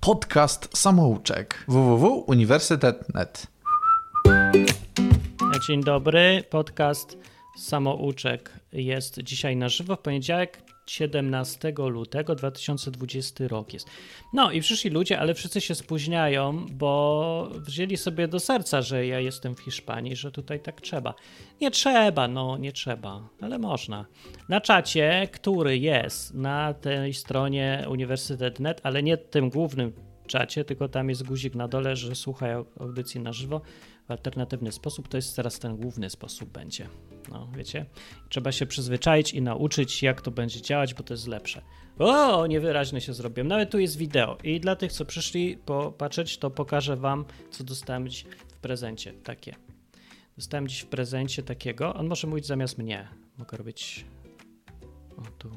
podcast samouczek www.uniwersytet.net. Dzień dobry, podcast samouczek jest dzisiaj na żywo w poniedziałek 17 lutego 2020 rok jest. No i przyszli ludzie, ale wszyscy się spóźniają, bo wzięli sobie do serca, że ja jestem w Hiszpanii, że tutaj tak trzeba. Nie trzeba, no nie trzeba, ale można. Na czacie, który jest na tej stronie uniwersytet.net, ale nie tym głównym czacie, tylko tam jest guzik na dole, że słuchaj audycji na żywo alternatywny sposób, to jest teraz ten główny sposób będzie. No, wiecie? Trzeba się przyzwyczaić i nauczyć, jak to będzie działać, bo to jest lepsze. O, niewyraźne się zrobiłem. Nawet tu jest wideo. I dla tych, co przyszli popatrzeć, to pokażę wam, co dostałem dziś w prezencie. Takie. Dostałem dziś w prezencie takiego. On może mówić zamiast mnie. Mogę robić. O, tu.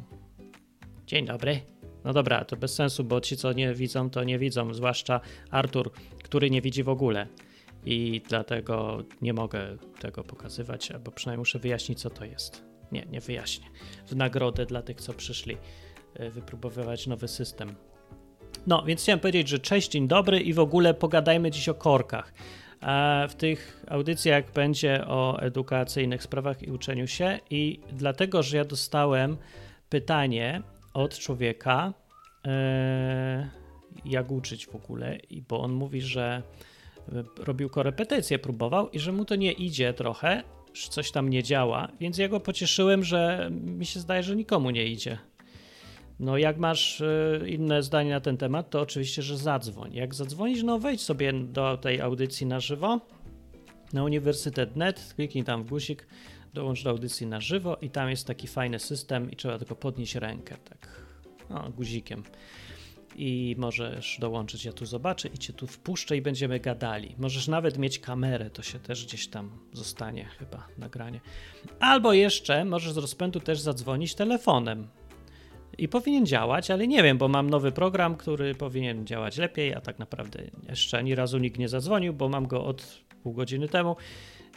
Dzień dobry. No dobra, to bez sensu, bo ci, co nie widzą, to nie widzą. Zwłaszcza Artur, który nie widzi w ogóle i dlatego nie mogę tego pokazywać, albo przynajmniej muszę wyjaśnić, co to jest. Nie, nie wyjaśnię. W nagrodę dla tych, co przyszli e, wypróbowywać nowy system. No, więc chciałem powiedzieć, że cześć, dzień dobry i w ogóle pogadajmy dziś o korkach. A w tych audycjach będzie o edukacyjnych sprawach i uczeniu się i dlatego, że ja dostałem pytanie od człowieka, e, jak uczyć w ogóle, bo on mówi, że robił korepetycje, próbował i że mu to nie idzie trochę, że coś tam nie działa, więc ja go pocieszyłem, że mi się zdaje, że nikomu nie idzie. No, jak masz y, inne zdanie na ten temat, to oczywiście, że zadzwoń. Jak zadzwonisz, no wejdź sobie do tej audycji na żywo na uniwersytet.net, kliknij tam w guzik, dołącz do audycji na żywo i tam jest taki fajny system i trzeba tylko podnieść rękę, tak, no, guzikiem i możesz dołączyć, ja tu zobaczę i cię tu wpuszczę i będziemy gadali. Możesz nawet mieć kamerę, to się też gdzieś tam zostanie chyba nagranie. Albo jeszcze możesz z rozpędu też zadzwonić telefonem. I powinien działać, ale nie wiem, bo mam nowy program, który powinien działać lepiej, a tak naprawdę jeszcze ani razu nikt nie zadzwonił, bo mam go od pół godziny temu,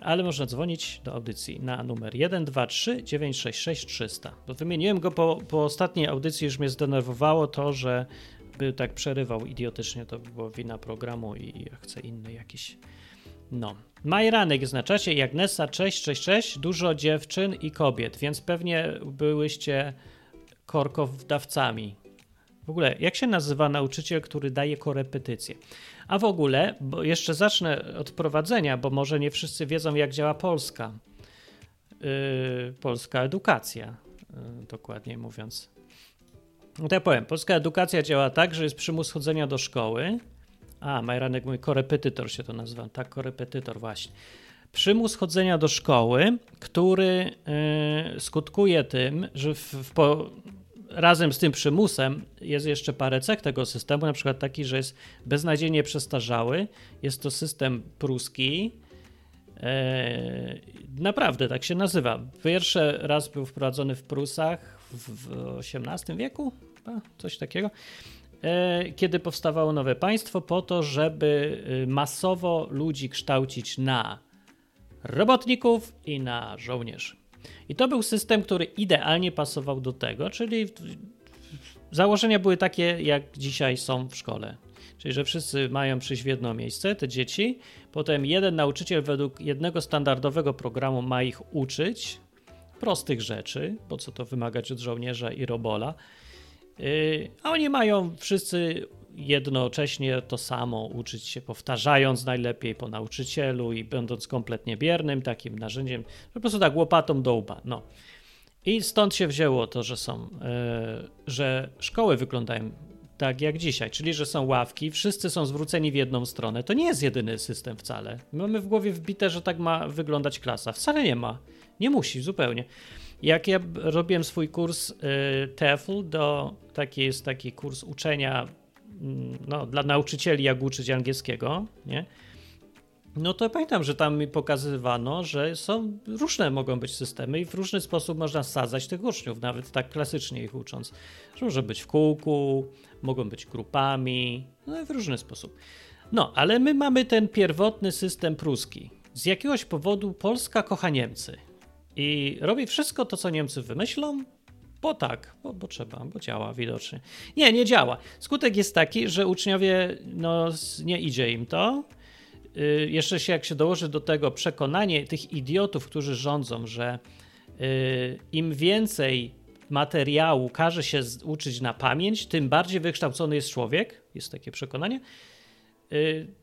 ale można dzwonić do audycji na numer 123 966 300. Bo wymieniłem go po, po ostatniej audycji, już mnie zdenerwowało to, że by tak przerywał idiotycznie, to by było wina programu i ja chcę inny jakiś. No. Majranek jest na czasie i Agnesa, cześć, cześć, cześć. Dużo dziewczyn i kobiet, więc pewnie byłyście korkowdawcami. W ogóle, jak się nazywa nauczyciel, który daje korepetycje? A w ogóle, bo jeszcze zacznę od prowadzenia, bo może nie wszyscy wiedzą, jak działa Polska. Yy, polska edukacja, yy, dokładnie mówiąc. No to ja powiem, polska edukacja działa tak, że jest przymus chodzenia do szkoły. A, Majranek mówi, korepetytor się to nazywa. Tak, korepetytor, właśnie. Przymus chodzenia do szkoły, który yy, skutkuje tym, że w, w, po, razem z tym przymusem jest jeszcze parę cech tego systemu, na przykład taki, że jest beznadziejnie przestarzały. Jest to system pruski. E, naprawdę tak się nazywa. Pierwszy raz był wprowadzony w Prusach w XVIII wieku, coś takiego, e, kiedy powstawało nowe państwo, po to, żeby y, masowo ludzi kształcić na robotników i na żołnierzy. I to był system, który idealnie pasował do tego, czyli założenia były takie, jak dzisiaj są w szkole. Czyli, że wszyscy mają przyjść w jedno miejsce, te dzieci, potem jeden nauczyciel według jednego standardowego programu ma ich uczyć prostych rzeczy, po co to wymagać od żołnierza i robola. Y, a oni mają wszyscy jednocześnie to samo, uczyć się powtarzając najlepiej po nauczycielu i będąc kompletnie biernym takim narzędziem, po prostu tak łopatą do łba. No. I stąd się wzięło to, że są, yy, że szkoły wyglądają tak jak dzisiaj, czyli że są ławki, wszyscy są zwróceni w jedną stronę. To nie jest jedyny system wcale. Mamy w głowie wbite, że tak ma wyglądać klasa. Wcale nie ma. Nie musi zupełnie. Jak ja robiłem swój kurs y, TEFL, do, taki jest taki kurs uczenia mm, no, dla nauczycieli, jak uczyć angielskiego, nie? No to pamiętam, że tam mi pokazywano, że są różne mogą być systemy i w różny sposób można sadzać tych uczniów, nawet tak klasycznie ich ucząc. Że może być w kółku, mogą być grupami, no w różny sposób. No, ale my mamy ten pierwotny system pruski. Z jakiegoś powodu Polska kocha Niemcy i robi wszystko to, co Niemcy wymyślą, Bo tak, bo, bo, trzeba, bo działa widocznie. Nie, nie działa. Skutek jest taki, że uczniowie, no nie idzie im to. Yy, jeszcze się, jak się dołoży do tego przekonanie tych idiotów, którzy rządzą, że yy, im więcej materiału każe się uczyć na pamięć, tym bardziej wykształcony jest człowiek, jest takie przekonanie,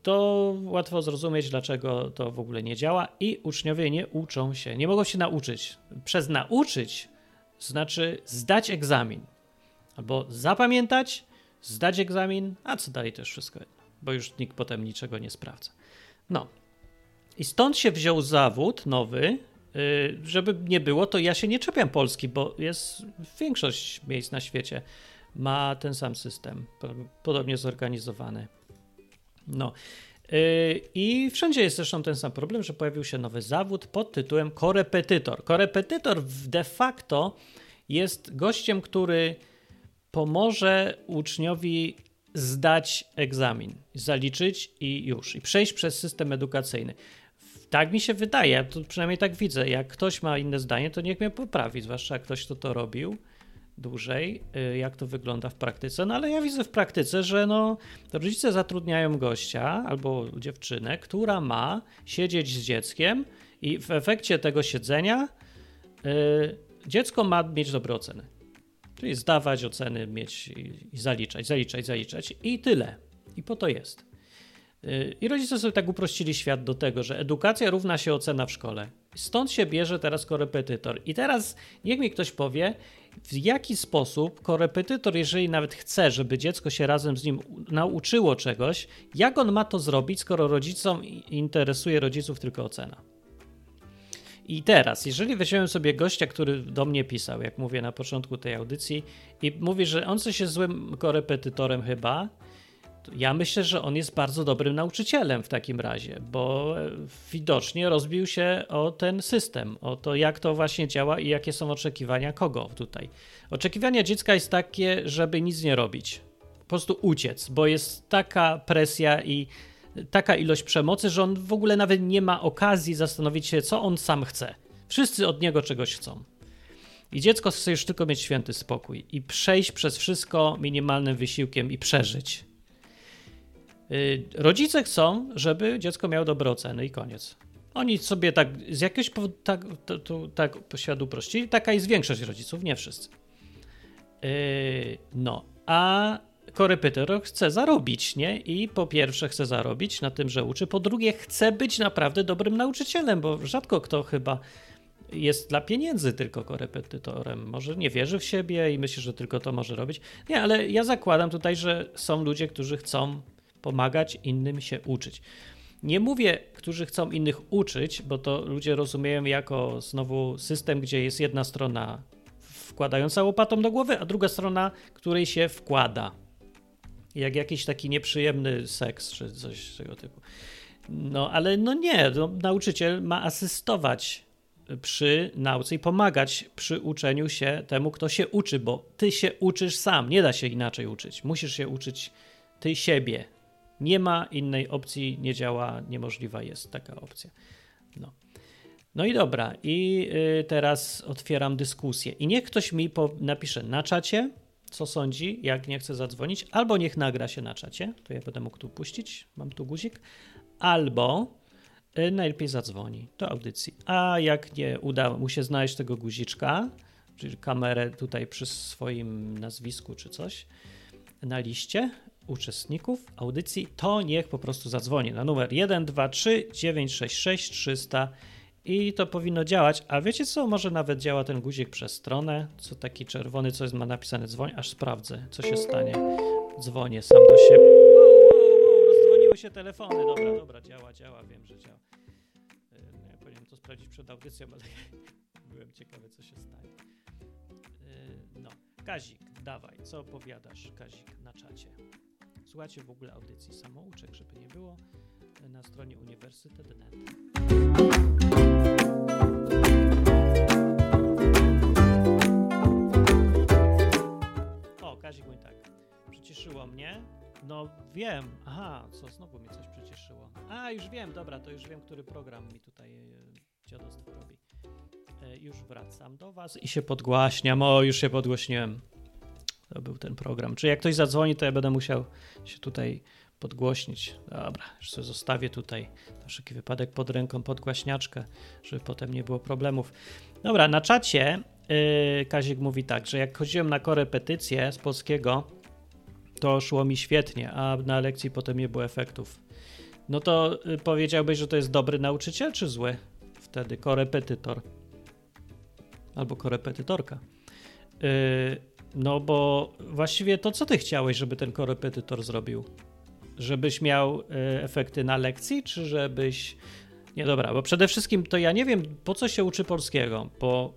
to łatwo zrozumieć, dlaczego to w ogóle nie działa i uczniowie nie uczą się, nie mogą się nauczyć. Przez nauczyć znaczy zdać egzamin. Albo zapamiętać, zdać egzamin, a co dalej też wszystko jedno, bo już nikt potem niczego nie sprawdza. No. I stąd się wziął zawód nowy, y, żeby nie było, to ja się nie czepiam Polski, bo jest większość miejsc na świecie ma ten sam system, podobnie zorganizowany. No. Y, I wszędzie jest zresztą ten sam problem, że pojawił się nowy zawód pod tytułem korepetytor. Korepetytor de facto jest gościem, który pomoże uczniowi zdać egzamin, zaliczyć i już, i przejść przez system edukacyjny. Tak mi się wydaje, to przynajmniej tak widzę. Jak ktoś ma inne zdanie, to niech mnie poprawi, zwłaszcza jak ktoś, kto to robił dłużej, y, jak to wygląda w praktyce. No ale ja widzę w praktyce, że no, rodzice zatrudniają gościa albo dziewczynę, która ma siedzieć z dzieckiem i w efekcie tego siedzenia yy, dziecko ma mieć dobre oceny. Czyli zdawać oceny, mieć i, zaliczać, zaliczać, zaliczać i tyle. I po to jest. Y, I rodzice sobie tak uprościli świat do tego, że edukacja równa się ocena w szkole. Stąd się bierze teraz korepetytor. I teraz niech mi ktoś powie, w jaki sposób korepetytor, jeżeli nawet chce, żeby dziecko się razem z nim nauczyło czegoś, jak on ma to zrobić, skoro rodzicom interesuje rodziców tylko ocena. I teraz, jeżeli weźmiemy sobie gościa, który do mnie pisał, jak mówię na początku tej audycji, i mówi, że on coś jest złym korepetytorem chyba, ja myślę, że on jest bardzo dobrym nauczycielem w takim razie, bo widocznie rozbił się o ten system, o to, jak to właśnie działa i jakie są oczekiwania kogo tutaj. Oczekiwania dziecka jest takie, żeby nic nie robić, po prostu uciec, bo jest taka presja i taka ilość przemocy, że on w ogóle nawet nie ma okazji zastanowić się, co on sam chce. Wszyscy od niego czegoś chcą. I dziecko chce już tylko mieć święty spokój i przejść przez wszystko minimalnym wysiłkiem i przeżyć. Y, rodzice chcą, żeby dziecko miało dobre oceny i koniec. Oni sobie tak z jakiegoś powodu tak, to, to, tak świat uprościli. Taka jest większość rodziców, nie wszyscy. Yy, no, a korepetytor chce zarobić, nie? I po pierwsze chce zarobić na tym, że uczy, po drugie chce być naprawdę dobrym nauczycielem, bo rzadko kto chyba jest dla pieniędzy tylko korepetytorem. Może nie wierzy w siebie i myśli, że tylko to może robić. Nie, ale ja zakładam tutaj, że są ludzie, którzy chcą pomagać innym się uczyć. Nie mówię, którzy chcą innych uczyć, bo to ludzie rozumieją jako znowu system, gdzie jest jedna strona wkładająca łopatą do głowy, a druga strona, której się wkłada. Jak jakiś taki nieprzyjemny seks czy coś tego typu. No ale no nie, no, nauczyciel ma asystować przy nauce i pomagać przy uczeniu się temu, kto się uczy, bo ty się uczysz sam, nie da się inaczej uczyć. Musisz się uczyć ty siebie, nie ma innej opcji, nie działa, niemożliwa jest taka opcja. No. No i dobra, i y, teraz otwieram dyskusję. I niech ktoś mi napisze na czacie, co sądzi, jak nie chce zadzwonić, albo niech nagra się na czacie, to ja będę mógł tu puścić, mam tu guzik, albo y, najlepiej zadzwoni do audycji. A jak nie uda mu się znaleźć tego guziczka, czyli kamerę tutaj przy swoim nazwisku czy coś na liście, uczestników audycji, to niech po prostu zadzwoni na numer 123 966 300 i to powinno działać. A wiecie co? Może nawet działa ten guzik przez stronę, co taki czerwony, co jest ma napisane dzwoń, aż sprawdzę, co się stanie. Dzwonię sam do siebie. Wow, rozdzwoniły się telefony. Dobra, dobra, działa, działa, wiem, że działa. E, ja powinienem to sprawdzić przed audycją, ale byłem ciekawy, co się stanie. E, no, Kazik, dawaj, co opowiadasz, Kazik, na czacie? Słuchajcie w ogóle audycji Samouczek, żeby nie było, na stronie uniwersytet.net. O, Kazik mówi tak. Przyciszyło mnie. No wiem. Aha, co, znowu mi coś przyciszyło. A, już wiem, dobra, to już wiem, który program mi tutaj e, dziadostwo robi. E, już wracam do Was i się podgłaśniam. O, już się podgłośniłem. To był ten program. Czy jak ktoś zadzwoni, to ja będę musiał się tutaj podgłośnić. Dobra, już sobie zostawię tutaj na wszelki wypadek pod ręką podgłaśniaczkę, żeby potem nie było problemów. Dobra, na czacie yy, Kazik mówi tak, że jak chodziłem na korepetycję z polskiego, to szło mi świetnie, a na lekcji potem nie było efektów. No to y, powiedziałbyś, że to jest dobry nauczyciel, czy zły? Wtedy korepetytor. Albo korepetytorka. Yy, no bo właściwie to co ty chciałeś, żeby ten korepetytor zrobił? Żebyś miał y, efekty na lekcji, czy żebyś. Nie dobra, bo przede wszystkim to ja nie wiem, po co się uczy polskiego, bo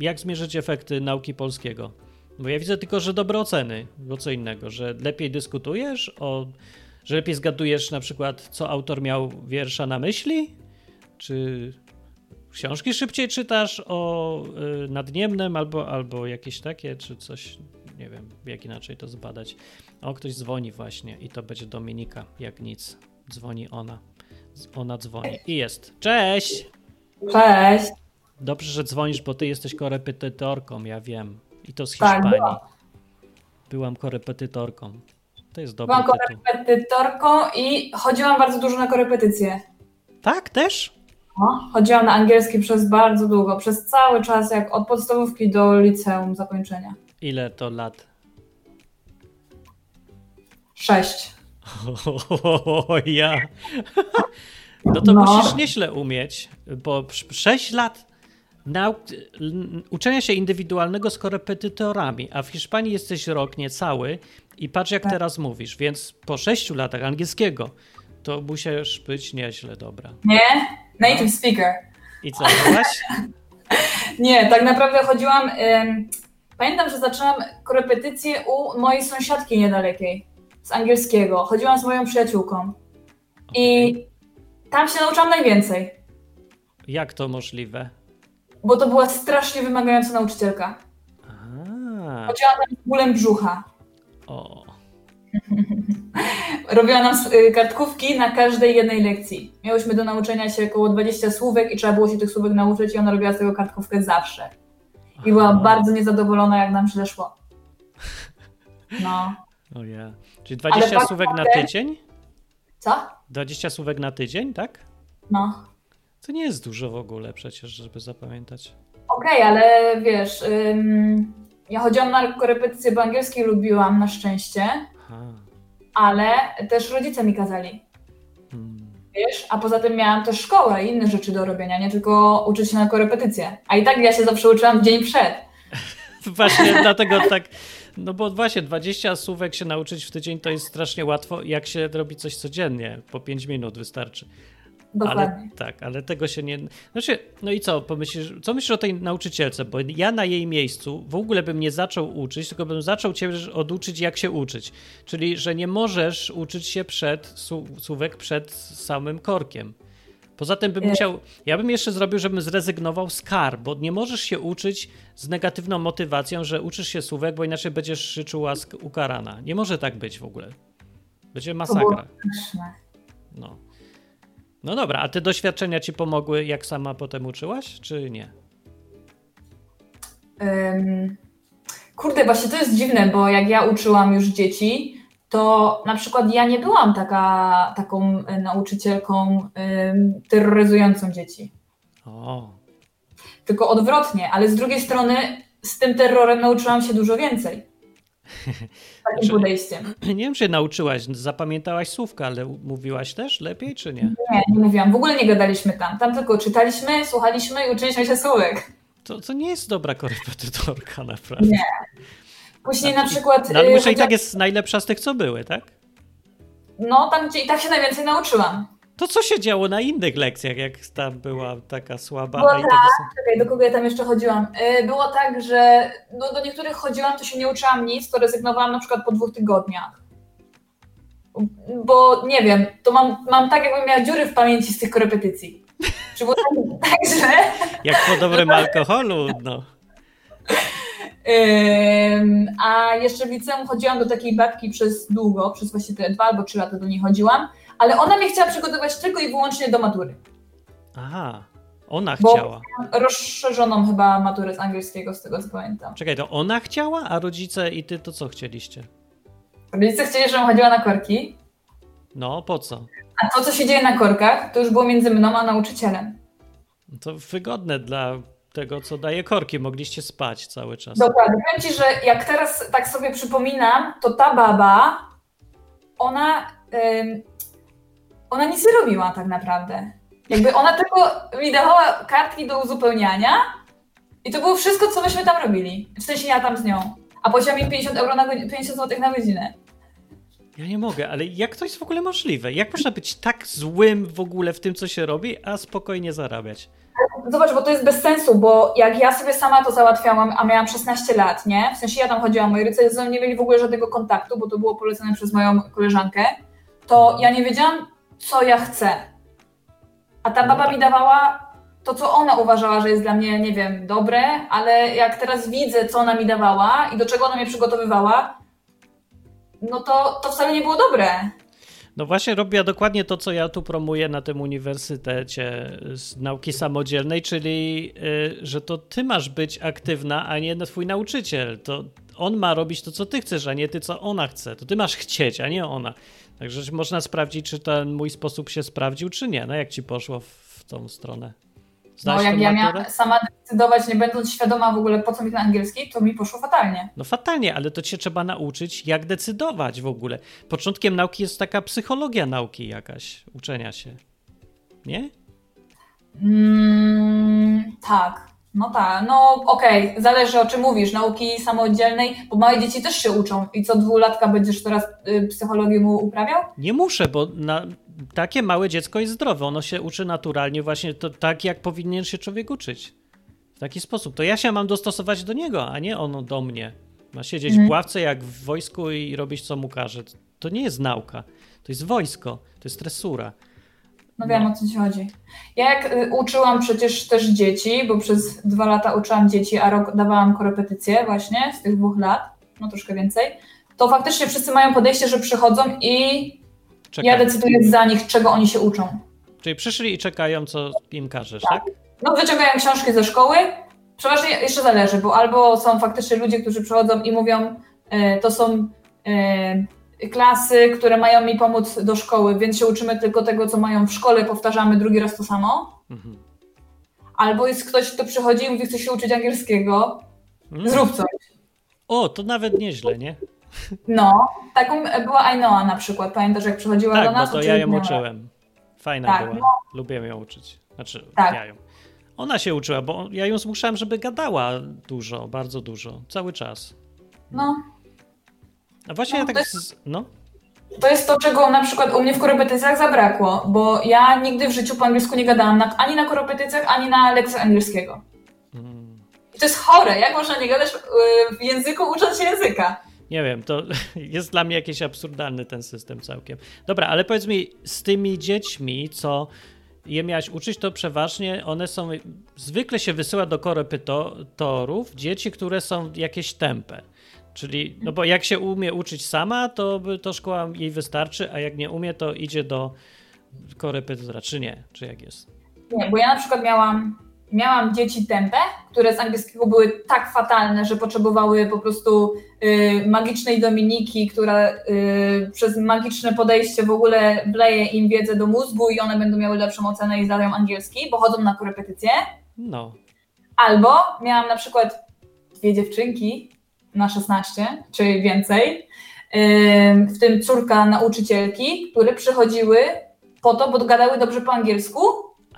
jak zmierzyć efekty nauki polskiego? Bo ja widzę tylko, że dobre oceny, bo co innego, że lepiej dyskutujesz, o, że lepiej zgadujesz na przykład, co autor miał wiersza na myśli, czy książki szybciej czytasz o y, nadniemnym albo, albo jakieś takie, czy coś, nie wiem, jak inaczej to zbadać. O, ktoś dzwoni właśnie i to będzie Dominika, jak nic. Dzwoni ona. Ona dzwoni i jest. Cześć! Cześć! Dobrze, że dzwonisz, bo ty jesteś korepetytorką, ja wiem. I to z Hiszpanii. Tak, byłam. byłam korepetytorką. To jest dobry Byłam korepetytorką i chodziłam bardzo dużo na korepetycje. Tak, też? No, chodziłam na angielski przez bardzo długo, przez cały czas, jak od podstawówki do liceum zakończenia. Ile to lat? Sześć. O, ja. No to no. musisz nieźle umieć, bo sześć lat uczenia się indywidualnego z korepetytorami, a w Hiszpanii jesteś rok niecały i patrz jak tak. teraz mówisz, więc po sześciu latach angielskiego to musisz być nieźle dobra. Nie? Native no. speaker. I co, byłaś? Nie, tak naprawdę chodziłam... Ym, pamiętam, że zaczęłam korepetycję u mojej sąsiadki niedalekiej z angielskiego. Chodziłam z moją przyjaciółką. Okay. I tam się nauczyłam najwięcej. Jak to możliwe? Bo to była strasznie wymagająca nauczycielka. Chodziła tam z bólem brzucha. O. Robiła nam y, kartkówki na każdej jednej lekcji. Miałyśmy do nauczenia się około 20 słówek i trzeba było się tych słówek nauczyć i ona robiła z tego kartkówkę zawsze. I była bardzo niezadowolona, jak nam źle szło. No. O ja. Czyli 20 tak słówek na tydzień? Co? 20 słówek na tydzień, tak? No. To nie jest dużo w ogóle przecież, żeby zapamiętać. Okej, okay, ale wiesz, ym, ja chodziłam na korepetycje, bo angielski lubiłam na szczęście, Aha. ale też rodzice mi kazali. Hmm. Wiesz, a poza tym miałam też szkołę i inne rzeczy do robienia, nie tylko uczyć się na korepetycje. A i tak ja się zawsze uczyłam w dzień przed. Właśnie dlatego tak no bo właśnie 20 słówek się nauczyć w tydzień to jest strasznie łatwo, jak się robi coś codziennie, po 5 minut wystarczy. Dokładnie. Ale, tak, ale tego się nie. Znaczy, no i co, pomyślisz, co myślisz o tej nauczycielce? Bo ja na jej miejscu w ogóle bym nie zaczął uczyć, tylko bym zaczął cię oduczyć, jak się uczyć. Czyli, że nie możesz uczyć się przed słówek przed samym korkiem. Poza tym bym musiał, ja bym jeszcze zrobił, żebym zrezygnował z kar, bo nie możesz się uczyć z negatywną motywacją, że uczysz się słówek, bo inaczej będziesz życzyła ukarana. Nie może tak być w ogóle. Będzie masakra. No. No dobra, a te doświadczenia ci pomogły, jak sama potem uczyłaś, czy nie? Um, kurde, właśnie to jest dziwne, bo jak ja uczyłam już dzieci, to na przykład ja nie byłam taka, taką e, nauczycielką terroryzującą dzieci. O. Tylko odwrotnie, ale z drugiej strony z tym terrorem nauczyłam się dużo więcej. Takim znaczy, podejściem. Nie wiem, czy nauczyłaś, zapamiętałaś słówka, ale mówiłaś też lepiej, czy nie? Nie, nie mówiłam. W ogóle nie gadaliśmy tam. Tam tylko czytaliśmy, słuchaliśmy i uczyliśmy się słówek. To, to nie jest dobra korepetytorka, naprawdę. Nie. Później na przykład. No, ale muszę i tak jest najlepsza z tych, co były, tak? No, tam gdzie i tak się najwięcej nauczyłam. To co się działo na innych lekcjach, jak tam była taka słaba? Było tak, czekaj, do kogo ja tam jeszcze chodziłam? Y, było tak, że no, do niektórych chodziłam, to się nie uczyłam nic, to rezygnowałam na przykład po dwóch tygodniach. Bo nie wiem, to mam, mam tak, jakbym miała dziury w pamięci z tych korepetycji. Czy było tak, tak źle? Jak po dobrym alkoholu, no. A jeszcze w liceum chodziłam do takiej babki przez długo, przez właściwie dwa albo trzy lata do niej chodziłam, ale ona mnie chciała przygotować tylko i wyłącznie do matury. Aha. Ona chciała. Rozszerzoną chyba maturę z angielskiego, z tego co pamiętam. Czekaj, to ona chciała, a rodzice i ty to co chcieliście? Rodzice chcieli, żebym chodziła na korki. No, po co? A to, co się dzieje na korkach, to już było między mną a nauczycielem. To wygodne dla tego, co daje korki. Mogliście spać cały czas. Dokładnie. Powiem ci, że jak teraz tak sobie przypominam, to ta baba, ona, ym, ona nic nie robiła tak naprawdę. Jakby ona tylko mi dawała kartki do uzupełniania i to było wszystko, co myśmy tam robili. W sensie ja tam z nią. A płaciła mi 50 euro na 50 zł na godzinę. Ja nie mogę, ale jak to jest w ogóle możliwe? Jak można być tak złym w ogóle w tym, co się robi, a spokojnie zarabiać? Zobacz, bo to jest bez sensu, bo jak ja sobie sama to załatwiałam, a miałam 16 lat, nie? W sensie ja tam chodziłam, moi rodzice ze mną nie mieli w ogóle żadnego kontaktu, bo to było polecone przez moją koleżankę, to ja nie wiedziałam, co ja chcę. A ta baba mi dawała to, co ona uważała, że jest dla mnie, nie wiem, dobre, ale jak teraz widzę, co ona mi dawała i do czego ona mnie przygotowywała, no to, to wcale nie było dobre. No właśnie robię dokładnie to, co ja tu promuję na tym uniwersytecie z nauki samodzielnej, czyli y, że to ty masz być aktywna, a nie twój nauczyciel. To on ma robić to, co ty chcesz, a nie ty, co ona chce. To ty masz chcieć, a nie ona. Także można sprawdzić, czy ten mój sposób się sprawdził, czy nie. No jak ci poszło w tą stronę? Zdaś no jak ja miałam sama decydować, nie będąc świadoma w ogóle po co mi ten angielski, to mi poszło fatalnie. No fatalnie, ale to cię trzeba nauczyć, jak decydować w ogóle. Początkiem nauki jest taka psychologia nauki jakaś, uczenia się. Nie? Mm, tak. No tak, no okej, okay. zależy o czym mówisz, nauki samodzielnej, bo małe dzieci też się uczą i co dwulatka będziesz teraz y, psychologię mu uprawiał? Nie muszę, bo na, takie małe dziecko jest zdrowe, ono się uczy naturalnie właśnie to, tak, jak powinien się człowiek uczyć. W taki sposób. To ja się mam dostosować do niego, a nie ono do mnie. Ma siedzieć mm. w ławce jak w wojsku i robić co mu każe. To nie jest nauka, to jest wojsko, to jest tresura. No wiem no. o co ci chodzi. Ja jak y, uczyłam przecież też dzieci, bo przez dwa lata uczyłam dzieci, a rok dawałam korepetycje właśnie z tych dwóch lat, no troszkę więcej, to faktycznie wszyscy mają podejście, że przychodzą i Czekaj. ja decyduję za nich, czego oni się uczą. Czyli przyszli i czekają, co im każesz, tak? tak? No wyciągają książki ze szkoły, przeważnie jeszcze zależy, bo albo są faktycznie ludzie, którzy przychodzą i mówią, y, to są y, klasy, które mają mi pomóc do szkoły, więc się uczymy tylko tego, co mają w szkole, powtarzamy drugi raz to samo. Mhm. Albo jest ktoś, kto przychodzi i mówi, chce się uczyć angielskiego, mhm. zrób coś. O, to nawet nieźle, nie? No, taką była Ainoa na przykład. Pamiętasz, jak przychodziła tak, do nas? Tak, to ja ją uczyłem. Fajna tak, była. No. Lubię ją uczyć. Znaczy, tak. ja ją. Ona się uczyła, bo ja ją zmuszałem, żeby gadała dużo, bardzo dużo, cały czas. No. A właśnie no, ja tak. To jest, no. to jest to, czego na przykład u mnie w korepetycjach zabrakło, bo ja nigdy w życiu po angielsku nie gadałam na, ani na korepetycjach, ani na lekcjach angielskiego. Hmm. I to jest chore. Jak można nie gadać w języku, ucząc się języka? Nie wiem, to jest dla mnie jakiś absurdalny ten system całkiem. Dobra, ale powiedz mi, z tymi dziećmi, co je miałaś uczyć, to przeważnie one są, zwykle się wysyła do korepetorów dzieci, które są jakieś tępe. Czyli, no bo jak się umie uczyć sama, to, to szkoła jej wystarczy, a jak nie umie, to idzie do korepetytora, czy nie? Czy jak jest? Nie, bo ja na przykład miałam, miałam dzieci tępe, które z angielskiego były tak fatalne, że potrzebowały po prostu y, magicznej Dominiki, która y, przez magiczne podejście w ogóle wleje im wiedzę do mózgu i one będą miały lepszą ocenę i zdają angielski, bo chodzą na korepetycje. No. Albo miałam na przykład dwie dziewczynki, na 16 czy więcej, w tym córka nauczycielki, które przychodziły po to, bo gadały dobrze po angielsku,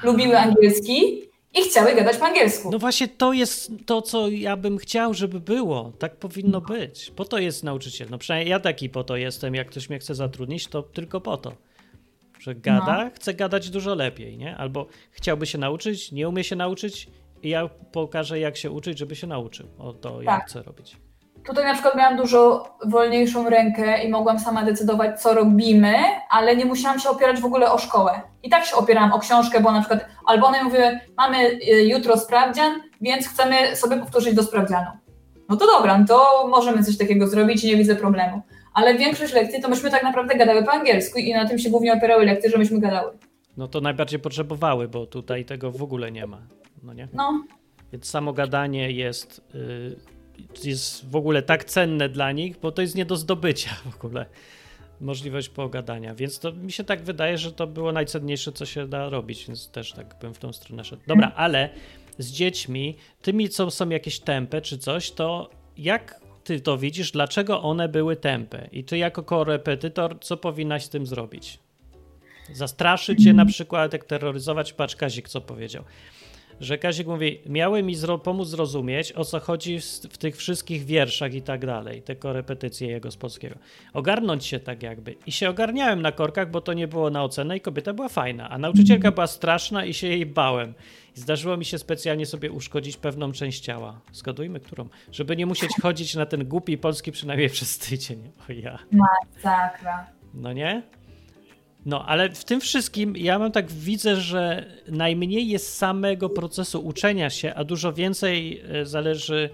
lubiły angielski i chciały gadać po angielsku. No właśnie to jest to, co ja bym chciał, żeby było. Tak powinno być. Po to jest nauczyciel. No przynajmniej ja taki po to jestem. Jak ktoś mnie chce zatrudnić, to tylko po to. Że gada, no. chce gadać dużo lepiej, nie? Albo chciałby się nauczyć, nie umie się nauczyć i ja pokażę, jak się uczyć, żeby się nauczył. O to tak. ja chcę robić. Tutaj na przykład miałam dużo wolniejszą rękę i mogłam sama decydować, co robimy, ale nie musiałam się opierać w ogóle o szkołę. I tak się opierałam o książkę, bo na przykład albo one mówiły, mamy y, jutro sprawdzian, więc chcemy sobie powtórzyć do sprawdzianu. No to dobra, no to możemy coś takiego zrobić i nie widzę problemu. Ale większość lekcji to myśmy tak naprawdę gadały po angielsku i na tym się głównie opierały lekcje, że myśmy gadały. no to najbardziej potrzebowały, bo tutaj tego w ogóle nie ma. No nie? No. Więc samo gadanie jest, y, jest w ogóle tak cenne dla nich, bo to jest nie do zdobycia w ogóle możliwość pogadania. Więc to mi się tak wydaje, że to było najcenniejsze, co się da robić, więc też tak bym w tą stronę szedł. Dobra, mhm. ale z dziećmi, tymi, co są jakieś tępe czy coś, to jak ty to widzisz, dlaczego one były tępe? I ty jako korepetytor, co powinnaś z tym zrobić? Zastraszyć je na przykład, jak terroryzować? Patrz Kazik, co powiedział że Kazik mówi, miały mi zro pomóc zrozumieć, o co chodzi w, w, tych wszystkich wierszach i tak dalej, te korepetycje jego z polskiego. Ogarnąć się tak jakby. I się ogarniałem na korkach, bo to nie było na ocenę i kobieta była fajna, a nauczycielka była straszna i się jej bałem. I zdarzyło mi się specjalnie sobie uszkodzić pewną część ciała. Zgadujmy, którą. Żeby nie musieć chodzić na ten głupi polski przynajmniej przez tydzień. O ja. Masakra. No nie? No, ale w tym wszystkim ja mam tak widzę, że najmniej jest samego procesu uczenia się, a dużo więcej e, zależy.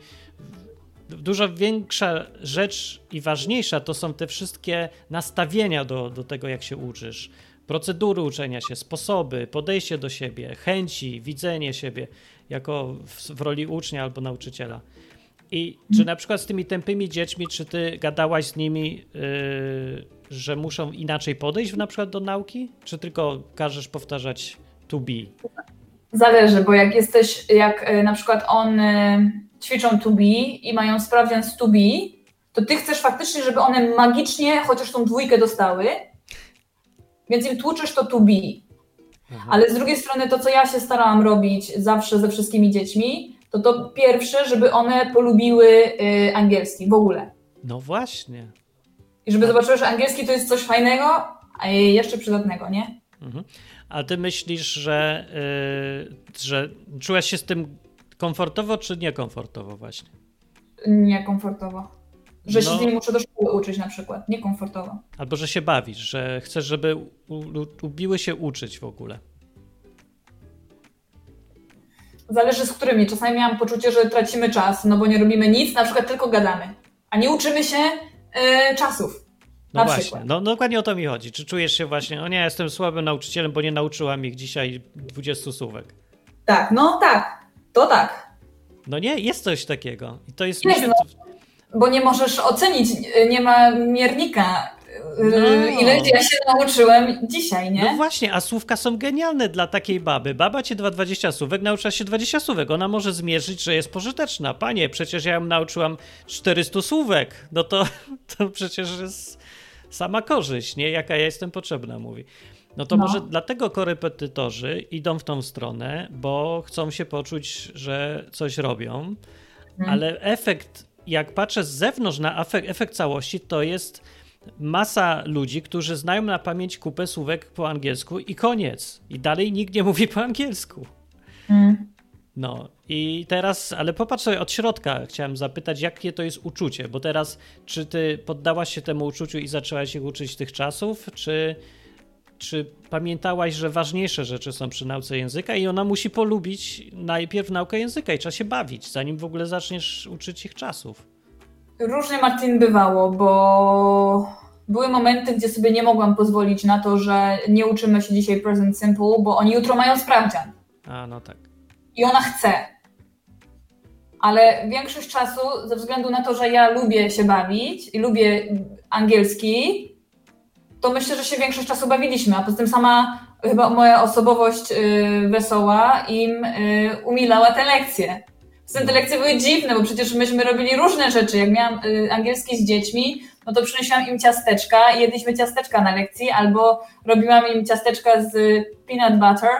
Dużo większa rzecz i ważniejsza to są te wszystkie nastawienia do, do tego, jak się uczysz. Procedury uczenia się, sposoby, podejście do siebie, chęci, widzenie siebie jako w, w roli ucznia albo nauczyciela. I czy na przykład z tymi tępymi dziećmi, czy ty gadałaś z nimi, yy, że muszą inaczej podejść na przykład do nauki? Czy tylko każesz powtarzać to be? Zależy, bo jak jesteś, jak yy, na przykład on yy, ćwiczą to be i mają sprawdzian z to be, to ty chcesz faktycznie, żeby one magicznie chociaż tą dwójkę dostały, więc im tłuczysz to to be. Mhm. Ale z drugiej strony to, co ja się starałam robić zawsze ze wszystkimi dziećmi, to to pierwsze, żeby one polubiły y, angielski w ogóle. No właśnie. I żeby tak. zobaczyły, że angielski to jest coś fajnego, a jeszcze przydatnego, nie? Mhm. A ty myślisz, że, yy, że czułaś się z tym komfortowo, czy niekomfortowo właśnie? Niekomfortowo. Że no. się z nimi muszę do szkoły uczyć na przykład, niekomfortowo. Albo że się bawisz, że chcesz, żeby ubiły się uczyć w ogóle. Zależy z którymi. Czasami miałam poczucie, że tracimy czas, no bo nie robimy nic, na przykład tylko gadamy, a nie uczymy się yy, czasów. No właśnie, przykład. no dokładnie o to mi chodzi. Czy czujesz się właśnie, o nie, jestem słabym nauczycielem, bo nie nauczyłam ich dzisiaj 20 słówek. Tak, no tak, to tak. No nie, jest coś takiego. I to jest. Nie, myślę, no, bo nie możesz ocenić, nie ma miernika no. Ile ja się nauczyłem dzisiaj, nie? No właśnie, a słówka są genialne dla takiej baby. Baba cię 20 słówek, nauczyła się 20 słówek. Ona może zmierzyć, że jest pożyteczna. Panie, przecież ja ją nauczyłam 400 słówek. No to, to przecież jest sama korzyść, nie? Jaka ja jestem potrzebna, mówi. No to no. może dlatego korepetytorzy idą w tą stronę, bo chcą się poczuć, że coś robią, hmm. ale efekt, jak patrzę z zewnątrz na efekt, efekt całości, to jest masa ludzi, którzy znają na pamięć kupę słówek po angielsku i koniec. I dalej nikt nie mówi po angielsku. Mm. No i teraz, ale popatrz sobie od środka, chciałem zapytać, jakie to jest uczucie, bo teraz, czy ty poddałaś się temu uczuciu i zaczęłaś się uczyć tych czasów, czy, czy pamiętałaś, że ważniejsze rzeczy są przy nauce języka i ona musi polubić najpierw naukę języka i trzeba się bawić, zanim w ogóle zaczniesz uczyć ich czasów? Różnie Martin bywało, bo były momenty, gdzie sobie nie mogłam pozwolić na to, że nie uczymy się dzisiaj present simple, bo oni jutro mają sprawdzian. A, no tak. I ona chce. Ale większość czasu, ze względu na to, że ja lubię się bawić i lubię angielski, to myślę, że się większość czasu bawiliśmy, a poza tym sama chyba moja osobowość y, wesoła im y, umilała te lekcje. Te lekcje były dziwne, bo przecież myśmy robili różne rzeczy. Jak miałam y, angielski z dziećmi, no to przynosiłam im ciasteczka i jedliśmy ciasteczka na lekcji, albo robiłam im ciasteczka z peanut butter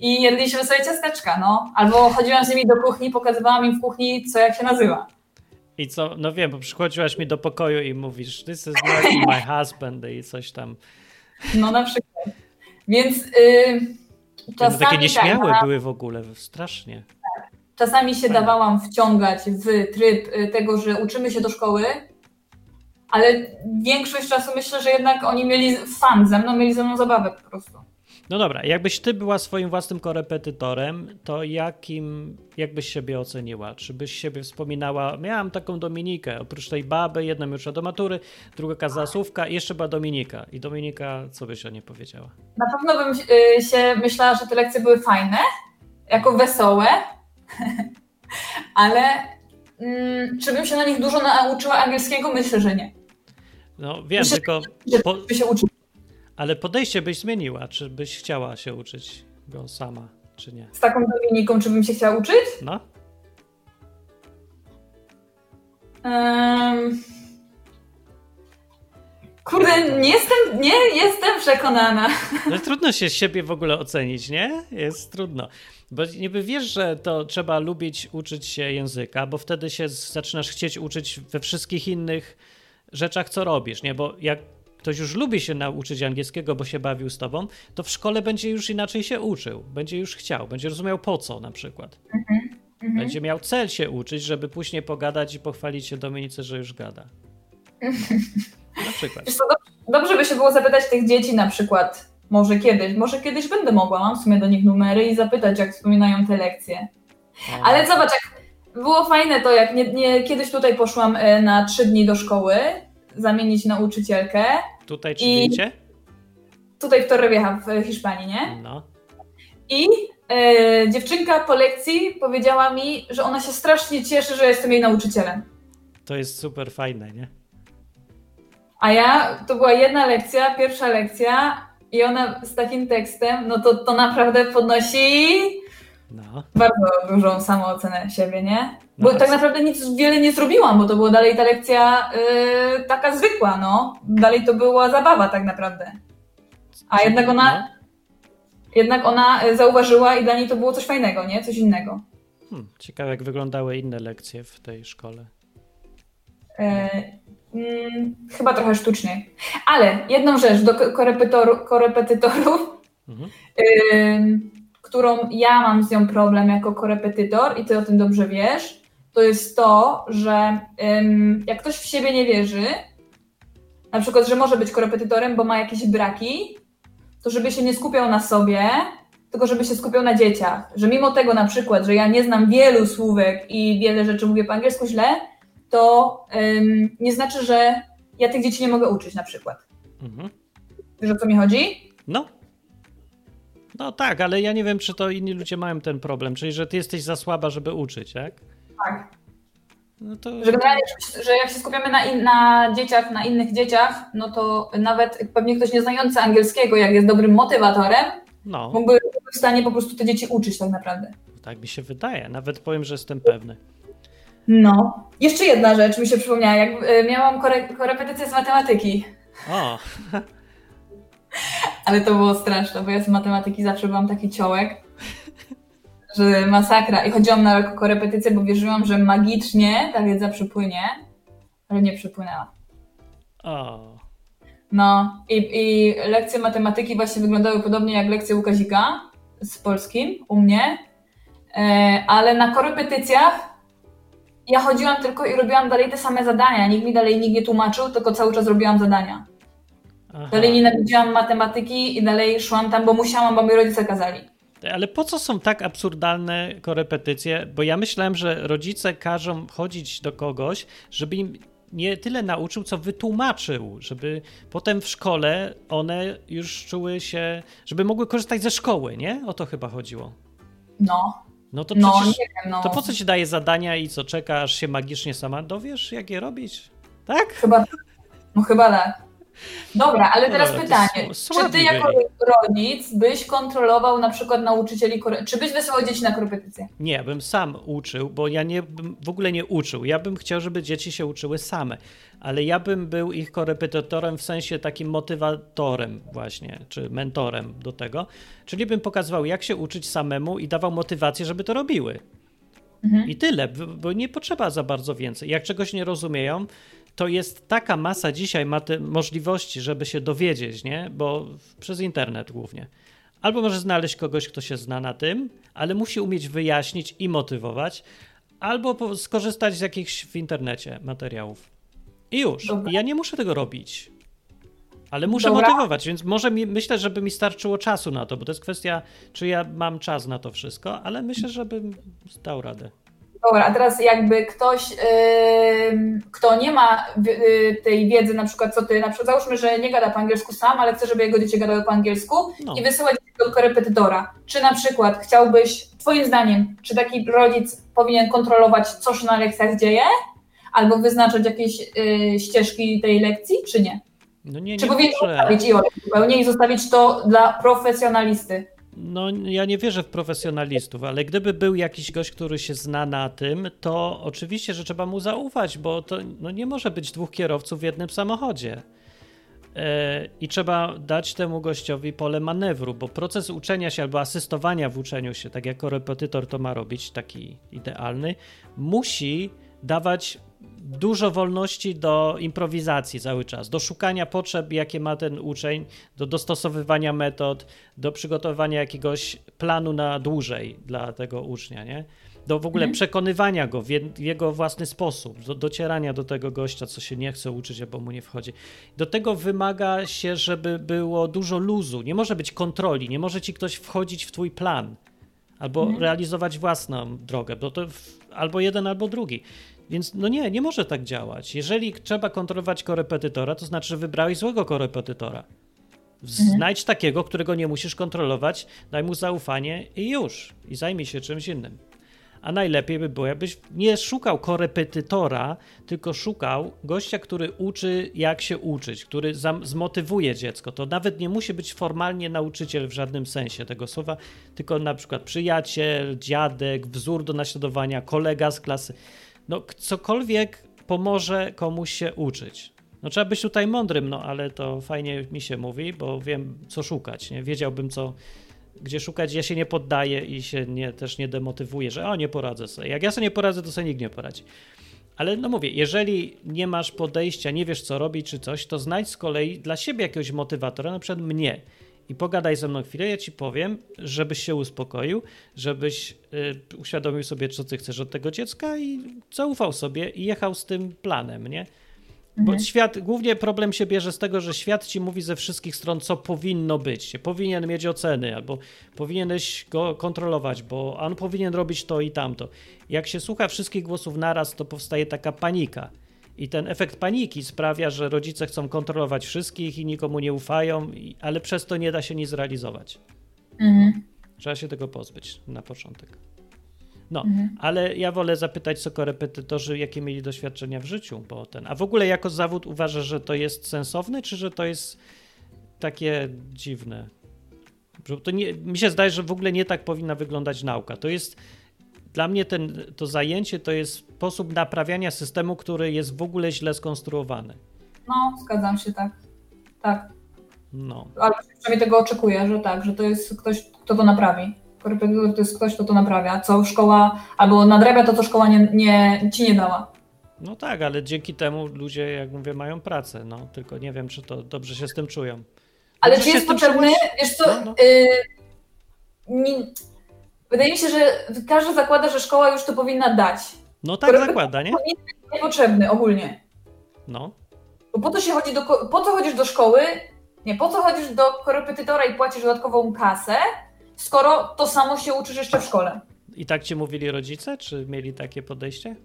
i jedliśmy sobie ciasteczka, no. Albo chodziłam z nimi do kuchni, pokazywałam im w kuchni, co jak się nazywa. I co, no wiem, bo przychodziłaś mi do pokoju i mówisz, this is not my husband i coś tam. No na przykład. Więc yy, czasami... takie nieśmiałe tak, były w ogóle, strasznie. Czasami się dawałam wciągać w tryb y, tego, że uczymy się do szkoły, ale większość czasu myślę, że jednak oni mieli fan ze mną, mieli ze mną zabawę po prostu. No dobra, jakbyś ty była swoim własnym korepetytorem, to jakim, jakbyś siebie oceniła? Czy byś siebie wspominała, miałam taką Dominikę, oprócz tej baby, jedna uczyła do matury, druga kazała słówka i jeszcze była Dominika. I Dominika, co byś o niej powiedziała? Na pewno bym y, się myślała, że te lekcje były fajne, jako wesołe, ale mm, czy bym się na nich dużo nauczyła angielskiego? Myślę, że nie. No wiem, Myślę, tylko... Że po... się uczyć ale podejście byś zmieniła, czy byś chciała się uczyć go sama, czy nie? Z taką Dominiką, czy bym się chciała uczyć? No. Um... Kurde, nie jestem, nie jestem przekonana. No trudno się siebie w ogóle ocenić, nie? Jest trudno. Bo niby wiesz, że to trzeba lubić uczyć się języka, bo wtedy się zaczynasz chcieć uczyć we wszystkich innych rzeczach, co robisz, nie? Bo jak ktoś już lubi się nauczyć angielskiego, bo się bawił z tobą, to w szkole będzie już inaczej się uczył, będzie już chciał, będzie rozumiał po co na przykład. Mhm, mhm. Będzie miał cel się uczyć, żeby później pogadać i pochwalić się Dominice, że już gada. Na przykład. Wiesz co, dobrze by się było zapytać tych dzieci na przykład, może kiedyś, może kiedyś będę mogła, mam w sumie do nich numery i zapytać, jak wspominają te lekcje. Ale zobacz, jak było fajne to, jak nie, nie, kiedyś tutaj poszłam e, na trzy dni do szkoły zamienić nauczycielkę. Tutaj czy I wiecie? Tutaj w Torrevieja w Hiszpanii, nie? No. I e, dziewczynka po lekcji powiedziała mi, że ona się strasznie cieszy, że jestem jej nauczycielem. To jest super fajne, nie? A ja, to była jedna lekcja, pierwsza lekcja i ona z takim tekstem, no to, to naprawdę podnosi no. bardzo dużą samoocenę siebie, nie? Bo no tak naprawdę nic wiele nie zrobiłam, bo to była dalej ta lekcja yy, taka zwykła, no. Dalej to była zabawa tak naprawdę. A jednak ona, no. jednak ona zauważyła i dla niej to było coś fajnego, nie? Coś innego. Hmm, ciekawe, jak wyglądały inne lekcje w tej szkole. Yy, yy, chyba trochę sztuczniej. Ale jedną rzecz do korepetytorów. Mhm. Yy, którą ja mam z nią problem jako korepetytor i ty o tym dobrze wiesz, to jest to, że jak ktoś w siebie nie wierzy, na przykład, że może być korepetytorem, bo ma jakieś braki, to żeby się nie skupiał na sobie, tylko żeby się skupiał na dzieciach. Że mimo tego na przykład, że ja nie znam wielu słówek i wiele rzeczy mówię po angielsku źle, to ym, nie znaczy, że ja tych dzieci nie mogę uczyć na przykład. Mhm. Wiesz o co mi chodzi? No. No tak, ale ja nie wiem, czy to inni ludzie mają ten problem, czyli że ty jesteś za słaba, żeby uczyć, tak? Tak. No to... Że że jak się skupiamy na, in, na dzieciach, na innych dzieciach, no to nawet pewnie ktoś nieznający angielskiego, jak jest dobrym motywatorem, no. mógłby w stanie po prostu te dzieci uczyć tak naprawdę. Tak mi się wydaje, nawet powiem, że jestem pewny. No. Jeszcze jedna rzecz mi się przypomniała, jak e, miałam kore korepetycję z matematyki. O. Ale to było straszne, bo ja z matematyki zawsze byłam taki ciołek że masakra. I chodziłam na korepetycję, bo wierzyłam, że magicznie ta wiedza przypłynie, ale nie przypłynęła. O. No i, i lekcje matematyki właśnie wyglądały podobnie jak lekcje Łukazika z polskim u mnie, e, ale na korepetycjach ja chodziłam tylko i robiłam dalej te same zadania. Nikt mi dalej nikt nie tłumaczył, tylko cały czas robiłam zadania. Aha. Dalej nienawidziłam matematyki i dalej szłam tam, bo musiałam, bo mi rodzice kazali. Ale po co są tak absurdalne korepetycje? Bo ja myślałem, że rodzice każą chodzić do kogoś, żeby im nie tyle nauczył, co wytłumaczył, żeby potem w szkole one już czuły się, żeby mogły korzystać ze szkoły, nie? O to chyba chodziło. No. No to no, przecież, wiem, no. to po co ci daje zadania i co, czekasz się magicznie sama dowiesz, jak je robić? Tak? Chyba, no chyba tak. Dobra, ale teraz pytanie. Czy ty jako rodzic byś kontrolował na przykład nauczycieli, czy byś wysyłał dzieci na korepetycje? Nie, ja bym sam uczył, bo ja nie, bym w ogóle nie uczył. Ja bym chciał, żeby dzieci się uczyły same, ale ja bym był ich korepetytorem w sensie takim motywatorem właśnie, czy mentorem do tego. Czyli bym pokazywał, jak się uczyć samemu i dawał motywację, żeby to robiły. Mhm. I tyle, bo nie potrzeba za bardzo więcej. Jak czegoś nie rozumieją, to jest taka masa dzisiaj ma te możliwości, żeby się dowiedzieć, nie? Bo przez internet głównie. Albo może znaleźć kogoś, kto się zna na tym, ale musi umieć wyjaśnić i motywować, albo skorzystać z jakichś w internecie materiałów. I już. Dobra. Ja nie muszę tego robić. Ale muszę Dobra. motywować, więc może mi, myślę, żeby mi starczyło czasu na to, bo to jest kwestia, czy ja mam czas na to wszystko, ale myślę, żebym dał radę. Dobra, a teraz jakby ktoś, yy, kto nie ma yy, tej wiedzy, na przykład co ty, na przykład załóżmy, że nie gada po angielsku sam, ale chce, żeby jego dzieci gadały po angielsku no. i wysyłać do korepetytora. Czy na przykład chciałbyś, twoim zdaniem, czy taki rodzic powinien kontrolować, co się na lekcjach dzieje, albo wyznaczać jakieś yy, ścieżki tej lekcji, czy nie? No nie, nie czy powinien zostawić i zupełnie i zostawić to dla profesjonalisty? No, ja nie wierzę w profesjonalistów, ale gdyby był jakiś gość, który się zna na tym, to oczywiście, że trzeba mu zaufać, bo to no, nie może być dwóch kierowców w jednym samochodzie. E, I trzeba dać temu gościowi pole manewru, bo proces uczenia się albo asystowania w uczeniu się, tak jak korepetytor to ma robić, taki idealny, musi dawać dużo wolności do improwizacji cały czas, do szukania potrzeb, jakie ma ten uczeń, do dostosowywania metod, do przygotowania jakiegoś planu na dłużej dla tego ucznia, nie? Do w ogóle mhm. przekonywania go w, w, jego własny sposób, do docierania do tego gościa, co się nie chce uczyć, albo mu nie wchodzi. Do tego wymaga się, żeby było dużo luzu. Nie może być kontroli, nie może ci ktoś wchodzić w twój plan albo mhm. realizować własną drogę, bo to albo jeden, albo drugi. Więc no nie, nie może tak działać. Jeżeli trzeba kontrolować korepetytora, to znaczy, że wybrałeś złego korepetytora. Mhm. Znajdź takiego, którego nie musisz kontrolować, daj mu zaufanie i już. I zajmij się czymś innym. A najlepiej by było, jakbyś nie szukał korepetytora, tylko szukał gościa, który uczy, jak się uczyć, który zmotywuje dziecko. To nawet nie musi być formalnie nauczyciel w żadnym sensie tego słowa, tylko na przykład przyjaciel, dziadek, wzór do naśladowania, kolega z klasy no cokolwiek pomoże komuś się uczyć. No trzeba być tutaj mądrym, no ale to fajnie mi się mówi, bo wiem co szukać, nie? Wiedziałbym co, gdzie szukać, ja się nie poddaję i się nie, też nie demotywuję, że o nie poradzę sobie. Jak ja sobie nie poradzę, to sobie nikt nie poradzi. Ale no mówię, jeżeli nie masz podejścia, nie wiesz co robić czy coś, to znajdź z kolei dla siebie jakiegoś motywatora, na przykład mnie i pogadaj ze mną chwilę, ja ci powiem, żebyś się uspokoił, żebyś y, uświadomił sobie, co ty chcesz od tego dziecka i zaufał sobie i jechał z tym planem, nie? Bo mhm. świat, głównie problem się bierze z tego, że świat ci mówi ze wszystkich stron, co powinno być. Powinien mieć oceny, albo powinieneś go kontrolować, bo on powinien robić to i tamto. Jak się słucha wszystkich głosów naraz, to powstaje taka panika. I ten efekt paniki sprawia, że rodzice chcą kontrolować wszystkich i nikomu nie ufają, ale przez to nie da się nic zrealizować. Mhm. Trzeba się tego pozbyć na początek. No, mhm. ale ja wolę zapytać, co korepetytorzy, jakie mieli doświadczenia w życiu, bo ten. A w ogóle jako zawód uważasz, że to jest sensowne, czy że to jest takie dziwne? To nie, mi się zdaje, że w ogóle nie tak powinna wyglądać nauka. To jest dla mnie ten, to zajęcie to jest sposób naprawiania systemu, który jest w ogóle źle skonstruowany. No, zgadzam się, tak. Tak. No. Ale przynajmniej tego oczekuję, że tak, że to jest ktoś, kto to naprawi. Korepetytor to jest ktoś, kto to naprawia, co szkoła, albo nadrabia to, co szkoła nie, nie, ci nie dała. No tak, ale dzięki temu ludzie, jak mówię, mają pracę, no, tylko nie wiem, czy to dobrze się z tym czują. Dobrze ale czy jest potrzebny, wiesz co, no, no. Y, nie, Wydaje mi się, że każdy zakłada, że szkoła już to powinna dać. No tak zakłada, nie? Jest niepotrzebny ogólnie. No. Bo po co się chodzi do, po co chodzisz do szkoły? Nie, po co chodzisz do korepetytora i płacisz dodatkową kasę, skoro to samo się uczysz jeszcze w szkole? I tak ci mówili rodzice, czy mieli takie podejście?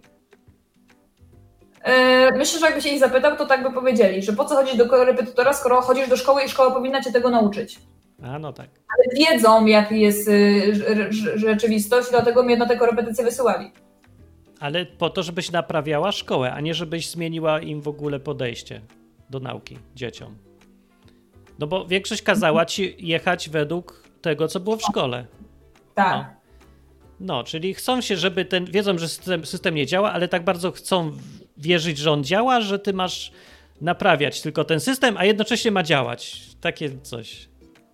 Yy, myślę, że jakby się ich zapytał, to tak by powiedzieli, że po co chodzić do korepetytora, skoro chodzisz do szkoły i szkoła powinna cię tego nauczyć. A, no tak. Ale wiedzą, jak jest y, rzeczywistość, dlatego mnie na te korepetycje wysyłali. Ale po to, żebyś naprawiała szkołę, a nie żebyś zmieniła im w ogóle podejście do nauki dzieciom. No bo większość kazała ci jechać według tego, co było w szkole. Tak. No. no, czyli chcą się, żeby ten. Wiedzą, że system, system nie działa, ale tak bardzo chcą wierzyć, że on działa, że ty masz naprawiać tylko ten system, a jednocześnie ma działać. Takie coś.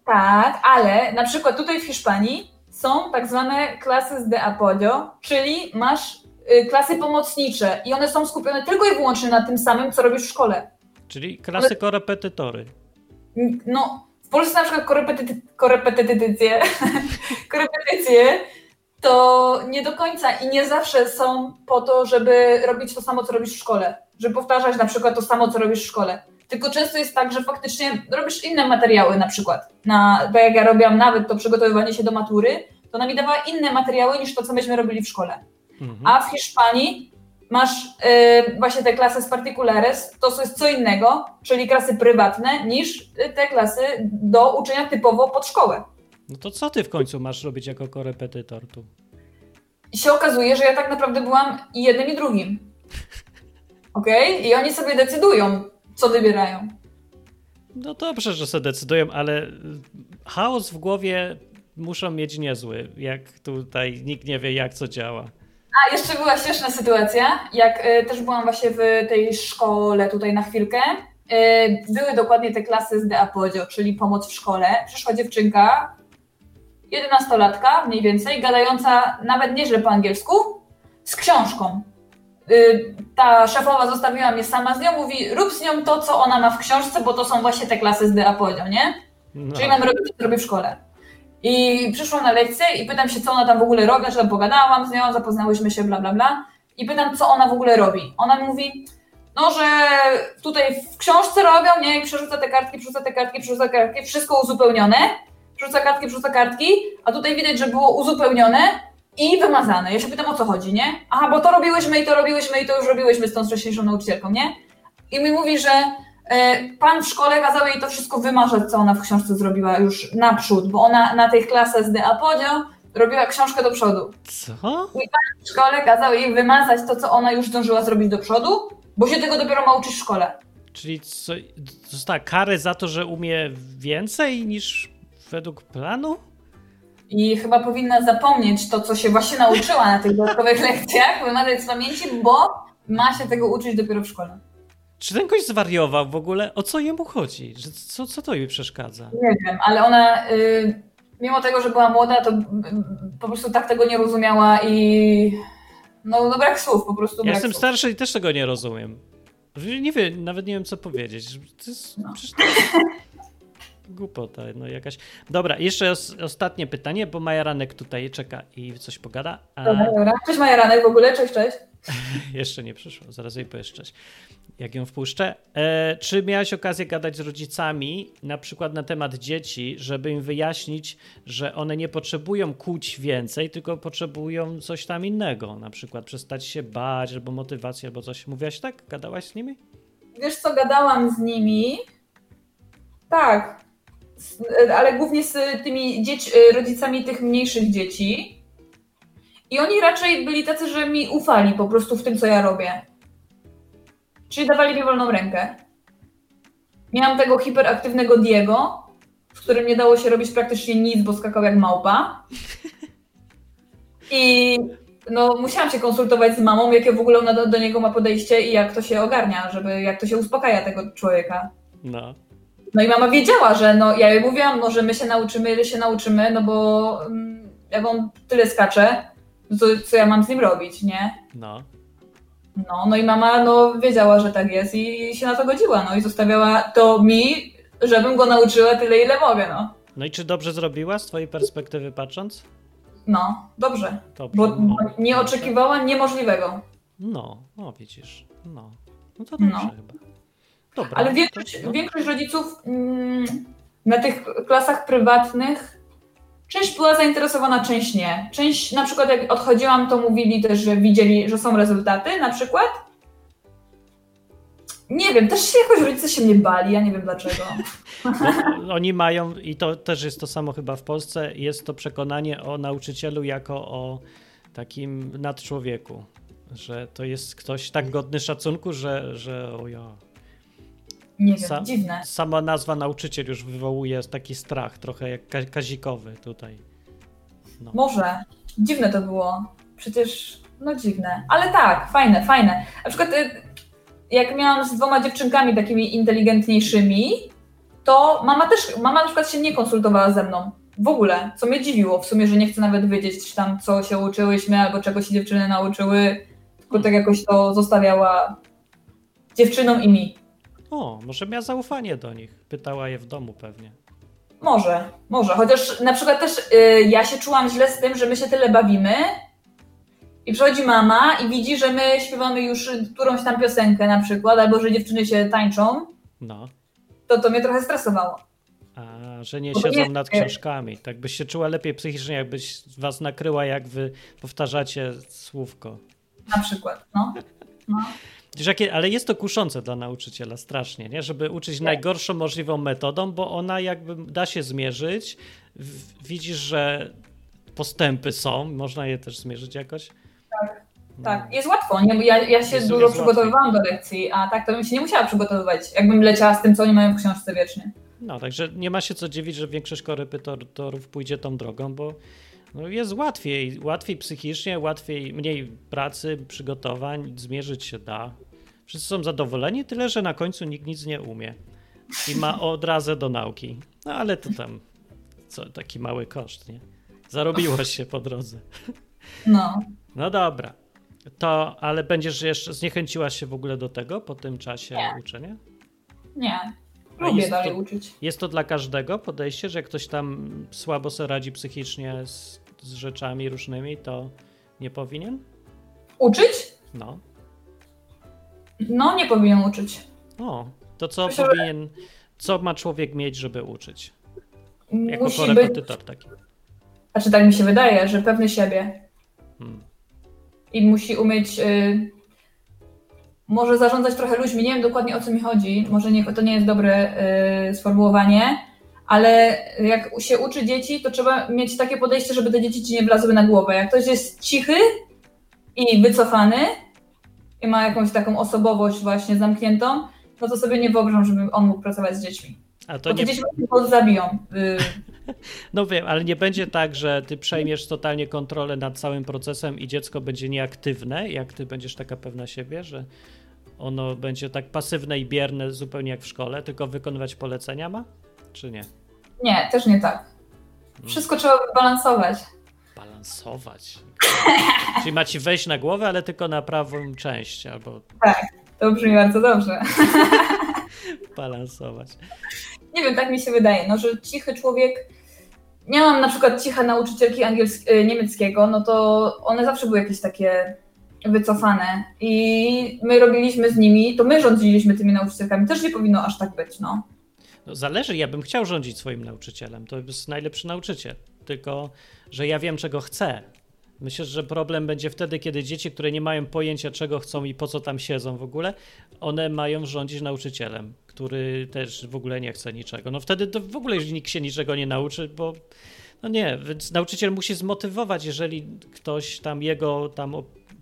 Tak, ale na przykład tutaj w Hiszpanii są tak zwane klasy de apoyo, czyli masz y, klasy pomocnicze i one są skupione tylko i wyłącznie na tym samym, co robisz w szkole. Czyli klasy one... korepetytory. No, w Polsce na przykład korepety... korepetycje, korepetycje to nie do końca i nie zawsze są po to, żeby robić to samo, co robisz w szkole. Żeby powtarzać na przykład to samo, co robisz w szkole. Tylko często jest tak, że faktycznie robisz inne materiały na przykład. Na, tak jak ja robiłam nawet to przygotowywanie się do matury, to ona mi dawała inne materiały niż to, co myśmy robili w szkole. Mhm. A w Hiszpanii masz y, właśnie te klasy z particulares, to jest co innego, czyli klasy prywatne, niż te klasy do uczenia typowo pod szkołę. No to co ty w końcu masz robić jako korepetytor tu? I się okazuje, że ja tak naprawdę byłam jednym i drugim. Okej? Okay? I oni sobie decydują, co wybierają. No dobrze, że sobie decydują, ale chaos w głowie muszą mieć niezły, jak tutaj nikt nie wie, jak co działa. A, jeszcze była śmieszna sytuacja, jak y, też byłam właśnie w tej szkole tutaj na chwilkę. Y, były dokładnie te klasy z De Apodio, czyli pomoc w szkole. Przyszła dziewczynka, jedenastolatka mniej więcej, gadająca nawet nieźle po angielsku, z książką. Y, ta szefowa zostawiła mnie sama z nią, mówi rób z nią to, co ona ma w książce, bo to są właśnie te klasy z Apodio, nie? No. Czyli mam robić, co robię w szkole. I przyszłam na lekcję i pytam się, co ona tam w ogóle robi, czy tam pogadałam z nią, zapoznałyśmy się, bla, bla, bla. I pytam, co ona w ogóle robi. Ona mówi, no, że tutaj w książce robią, nie, i przerzuca te kartki, przerzuca te kartki, przerzuca kartki, wszystko uzupełnione, przerzuca kartki, przerzuca kartki, a tutaj widać, że było uzupełnione i wymazane. Ja się pytam, o co chodzi, nie? Aha, bo to robiłyśmy i to robiłyśmy i to już robiłyśmy z tą wcześniejszą nauczycielką, nie? I mi mówi, że E, pan w szkole kazał jej to wszystko wymarzać, co ona w książce zrobiła już naprzód, bo ona na tych klasach z Apodio robiła książkę do przodu. Co? I pan w szkole kazał jej wymazać to, co ona już zdążyła zrobić do przodu, bo się tego dopiero ma uczyć w szkole. Czyli co, dostała karę za to, że umie więcej niż według planu? I chyba powinna zapomnieć to, co się właśnie nauczyła na tych dodatkowych lekcjach, wymazać z pamięci, bo ma się tego uczyć dopiero w szkole. Czy ten gość zwariował w ogóle? O co jemu chodzi? Co, co to jej przeszkadza? Nie wiem, ale ona, y, mimo tego, że była młoda, to y, po prostu tak tego nie rozumiała i no, no brak słów po prostu. Ja jestem słów. starszy i też tego nie rozumiem. Nie wiem, nawet nie wiem co powiedzieć. To jest, no. przecież to jest głupota, no jakaś. Dobra, jeszcze os ostatnie pytanie, bo Majaranek tutaj czeka i coś pogada. A... Dobra, dobra. Cześć Majaranek w ogóle, cześć, cześć. jeszcze nie przyszło, zaraz jej powiesz jak ją wpuszczę. E, czy miałeś okazję gadać z rodzicami, na przykład na temat dzieci, żeby im wyjaśnić, że one nie potrzebują kuć więcej, tylko potrzebują coś tam innego, na przykład przestać się bać, albo motywację, albo coś. Mówiłaś tak? Gadałaś z nimi? Wiesz co, gadałam z nimi. Tak, ale głównie z tymi dzieci, rodzicami tych mniejszych dzieci. I oni raczej byli tacy, że mi ufali po prostu w tym, co ja robię. Czyli dawali mi wolną rękę. Miałam tego hiperaktywnego Diego, w którym nie dało się robić praktycznie nic, bo skakał jak małpa. I no, musiałam się konsultować z mamą, jakie w ogóle ona do, do, niego ma podejście i jak to się ogarnia, żeby jak to się uspokaja tego człowieka. No. No i mama wiedziała, że no, ja jej mówiłam, no, że my się nauczymy, ile się nauczymy, no bo mm, jak on tyle skacze, to co ja mam z nim robić, nie? No. No, no i mama no, wiedziała, że tak jest i się na to godziła, no i zostawiała to mi, żebym go nauczyła tyle, ile mogę, no. No i czy dobrze zrobiła z twojej perspektywy patrząc? No, dobrze, dobrze bo, no. nie oczekiwała niemożliwego. No, no widzisz, no. No to dobrze no. chyba. Dobra, Ale większość, to, większość rodziców mm, na tych klasach prywatnych Część była zainteresowana, część nie. Część, na przykład jak odchodziłam, to mówili też, że widzieli, że są rezultaty na przykład. Nie wiem, też się jakoś rodzice się mnie bali, ja nie wiem dlaczego. No, oni mają, i to też jest to samo chyba w Polsce, jest to przekonanie o nauczycielu jako o takim nadczłowieku, że to jest ktoś tak godny szacunku, że, że o ja, nie wiem, Sa dziwne. Sama nazwa nauczyciel już wywołuje taki strach, trochę jak kazikowy tutaj. No. Może. Dziwne to było. Przecież, no dziwne. Ale tak, fajne, fajne. Na przykład y, jak miałam z dwoma dziewczynkami takimi inteligentniejszymi, to mama też, mama na przykład się nie konsultowała ze mną. W ogóle, co mnie dziwiło w sumie, że nie chce nawet wiedzieć, tam co się uczyłyśmy, albo czego się dziewczyny nauczyły, tylko tak jakoś to zostawiała dziewczynom i mi. O, może miała zaufanie do nich. Pytała je w domu pewnie. Może, może. Chociaż na przykład też y, ja się czułam źle z tym, że my się tyle bawimy i przychodzi mama i widzi, że my śpiewamy już którąś tam piosenkę na przykład, albo że dziewczyny się tańczą No. To to mnie trochę stresowało. A, że nie siedzą nie, nad książkami. Tak byś się czuła lepiej psychicznie, jakbyś was nakryła, jak wy powtarzacie słówko. Na przykład, no. no. Ale jest to kuszące dla nauczyciela strasznie, nie? żeby uczyć tak. najgorszą możliwą metodą, bo ona jakby da się zmierzyć. Widzisz, że postępy są, można je też zmierzyć jakoś. Tak, tak. jest łatwo. Nie? Ja, ja się jest, dużo jest przygotowywałam łatwiej. do lekcji, a tak to bym się nie musiała przygotowywać, jakbym leciała z tym, co oni mają w książce wiecznie. No, także nie ma się co dziwić, że większość korepetytorów pójdzie tą drogą, bo no jest łatwiej, łatwiej psychicznie, łatwiej, mniej pracy, przygotowań, zmierzyć się da. Wszyscy są zadowoleni, tyle że na końcu nikt nic nie umie i ma odrazę do nauki. No ale to tam co, taki mały koszt, nie? Zarobiło się po drodze. No. No dobra. To, ale będziesz jeszcze, zniechęciłaś się w ogóle do tego po tym czasie nie. uczenia? Nie. Lubię dalej to, uczyć. Jest to dla każdego podejście, że jak ktoś tam słabo sobie radzi psychicznie z, z rzeczami różnymi, to nie powinien? Uczyć? No. No, nie powinien uczyć. O, to co Myślę, powinien, co ma człowiek mieć, żeby uczyć? Jako Musi korepetytor być... taki. Znaczy tak mi się wydaje, że pewny siebie. Hmm. I musi umieć y, może zarządzać trochę ludźmi. Nie wiem dokładnie o co mi chodzi. Może nie, to nie jest dobre y, sformułowanie, ale jak się uczy dzieci, to trzeba mieć takie podejście, żeby te dzieci ci nie wlazły na głowę. Jak ktoś jest cichy i wycofany i ma jakąś taką osobowość właśnie zamkniętą, no to sobie nie wyobrażam, żeby on mógł pracować z dziećmi. A to Bo nie... dzieci go zabiją. Y. No wiem, ale nie będzie tak, że ty przejmiesz totalnie kontrolę nad całym procesem i dziecko będzie nieaktywne, jak ty będziesz taka pewna siebie, że ono będzie tak pasywne i bierne, zupełnie jak w szkole, tylko wykonywać polecenia ma? Czy nie? Nie, też nie tak. Hmm. Wszystko trzeba balansować. Balansować. Czyli ma ci wejść na głowę, ale tylko na prawą część, albo. Tak, to brzmi bardzo dobrze. balansować. Nie wiem, tak mi się wydaje, no, że cichy człowiek. Nie mam na przykład ciche nauczycielki angielskiego, niemieckiego, no to one zawsze były jakieś takie wycofane i my robiliśmy z nimi, to my rządziliśmy tymi nauczycielkami. Też nie powinno aż tak być, no. no zależy, ja bym chciał rządzić swoim nauczycielem, to jest najlepszy nauczyciel, tylko że ja wiem, czego chcę. Myślę, że problem będzie wtedy, kiedy dzieci, które nie mają pojęcia, czego chcą i po co tam siedzą w ogóle, one mają rządzić nauczycielem, który też w ogóle nie chce niczego. No wtedy to w ogóle nikt się niczego nie nauczy, bo no nie, więc nauczyciel musi zmotywować, jeżeli ktoś tam jego tam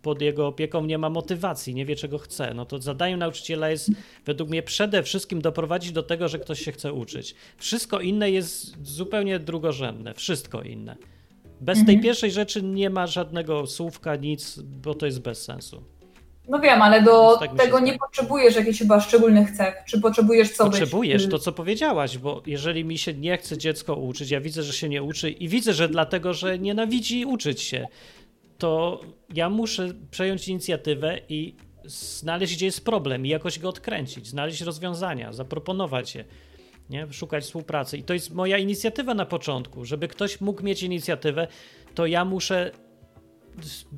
pod jego opieką nie ma motywacji, nie wie czego chce, no to zadaniem nauczyciela jest według mnie przede wszystkim doprowadzić do tego, że ktoś się chce uczyć. Wszystko inne jest zupełnie drugorzędne, wszystko inne. Bez mhm. tej pierwszej rzeczy nie ma żadnego słówka, nic, bo to jest bez sensu. No wiem, ale do tak tego nie potrzebujesz jakichś chyba szczególnych cech. Czy potrzebujesz co Potrzebujesz być? to, co powiedziałaś, bo jeżeli mi się nie chce dziecko uczyć, ja widzę, że się nie uczy i widzę, że dlatego, że nienawidzi uczyć się, to ja muszę przejąć inicjatywę i znaleźć, gdzie jest problem i jakoś go odkręcić, znaleźć rozwiązania, zaproponować je, nie? szukać współpracy. I to jest moja inicjatywa na początku. Żeby ktoś mógł mieć inicjatywę, to ja muszę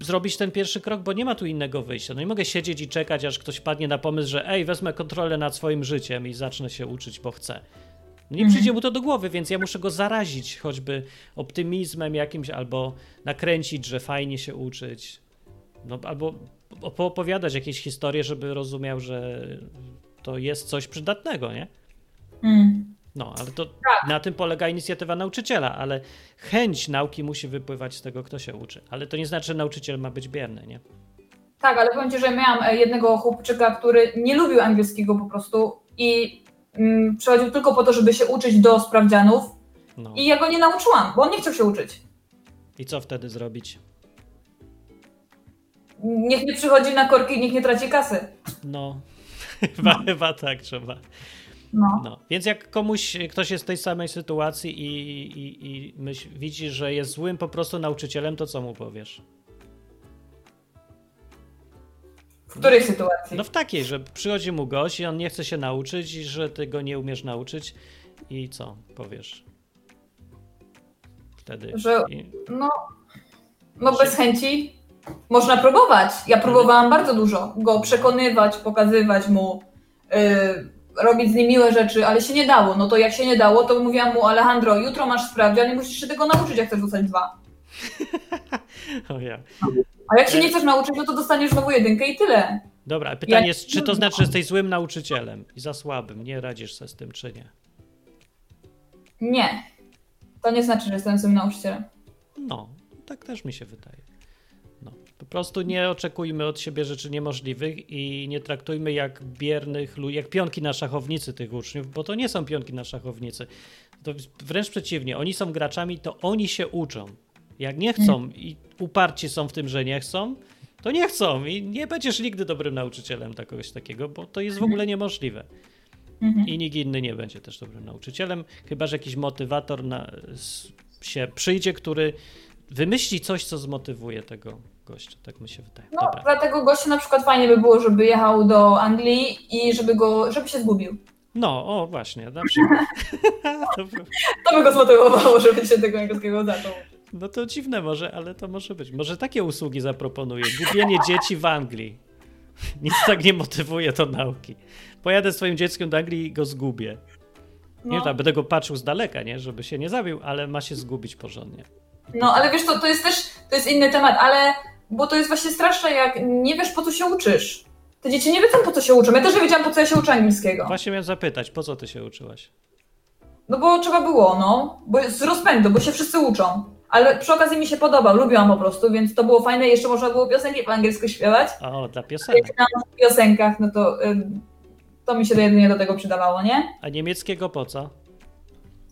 zrobić ten pierwszy krok, bo nie ma tu innego wyjścia. No nie mogę siedzieć i czekać, aż ktoś padnie na pomysł, że ej, wezmę kontrolę nad swoim życiem i zacznę się uczyć, bo chcę. Nie mhm. przyjdzie mu to do głowy, więc ja muszę go zarazić choćby optymizmem jakimś, albo nakręcić, że fajnie się uczyć. No, albo opowiadać jakieś historie, żeby rozumiał, że to jest coś przydatnego, nie? Mm. No, ale to tak. na tym polega inicjatywa nauczyciela, ale chęć nauki musi wypływać z tego, kto się uczy. Ale to nie znaczy, że nauczyciel ma być bierny, nie? Tak, ale powiem Ci, że miałam e, jednego chłopczyka, który nie lubił angielskiego po prostu i mm, przychodził tylko po to, żeby się uczyć do sprawdzianów no. i ja go nie nauczyłam, bo on nie chciał się uczyć. I co wtedy zrobić? Niech nie przychodzi na korki, niech nie traci kasy. No, chyba, no. chyba tak trzeba. No. no. Więc jak komuś, ktoś jest w tej samej sytuacji i, i, i myśl, widzi, że jest złym po prostu nauczycielem, to co mu powiesz? W której sytuacji? No w takiej, że przychodzi mu gość i on nie chce się nauczyć i że ty go nie umiesz nauczyć i co powiesz? Wtedy. Że, no, no bez chęci można próbować. Ja próbowałam bardzo dużo go przekonywać, pokazywać mu, yy, robić z nim miłe rzeczy, ale się nie dało. No to jak się nie dało, to mówiłam mu, Alejandro, jutro masz sprawdzian i musisz się tego nauczyć, jak chcesz dostać dwa. o ja. A jak się nie chcesz nauczyć, no to dostaniesz znowu jedynkę i tyle. Dobra, pytanie ja... jest, czy to znaczy, że jesteś złym nauczycielem i za słabym? Nie radzisz sobie z tym, czy nie? Nie. To nie znaczy, że jestem złym nauczycielem. No, tak też mi się wydaje. No, po prostu nie oczekujmy od siebie rzeczy niemożliwych i nie traktujmy jak biernych ludzi, jak pionki na szachownicy tych uczniów, bo to nie są pionki na szachownicy. To wręcz przeciwnie, oni są graczami, to oni się uczą. Jak nie chcą i uparci są w tym, że nie chcą, to nie chcą i nie będziesz nigdy dobrym nauczycielem kogoś takiego, bo to jest w ogóle niemożliwe. Mhm. I nikt inny nie będzie też dobrym nauczycielem, chyba że jakiś motywator na, się przyjdzie, który wymyśli coś, co zmotywuje tego gościa, tak mi się wydaje. No, Dobra. dla tego gościa na przykład fajnie by było, żeby jechał do Anglii i żeby go, żeby się zgubił. No, o właśnie, na przykład. to by go zmotywowało, żeby się tego angielskiego zaczął. No to dziwne może, ale to może być. Może takie usługi zaproponuję. Gubienie dzieci w Anglii. Nic tak nie motywuje do nauki. Pojadę swoim dzieckiem do Anglii i go zgubię. No. Nie, będę go patrzył z daleka, nie, żeby się nie zabił, ale ma się zgubić porządnie. No, ale wiesz, to, to jest też to jest inny temat, ale bo to jest właśnie straszne, jak nie wiesz, po co się uczysz. Te dzieci nie wiedzą, po co się uczą. Ja też nie wiedziałam, po co ja się uczę angielskiego. Właśnie miałem zapytać, po co ty się uczyłaś? No bo trzeba było, no. Bo z rozpędu, bo się wszyscy uczą. Ale przy okazji mi się podobał, lubiłam po prostu, więc to było fajne. Jeszcze można było piosenki po angielsku śpiewać. O, dla piosenek. w piosenkach, no to to mi się jedynie do tego przydawało, nie? A niemieckiego po co?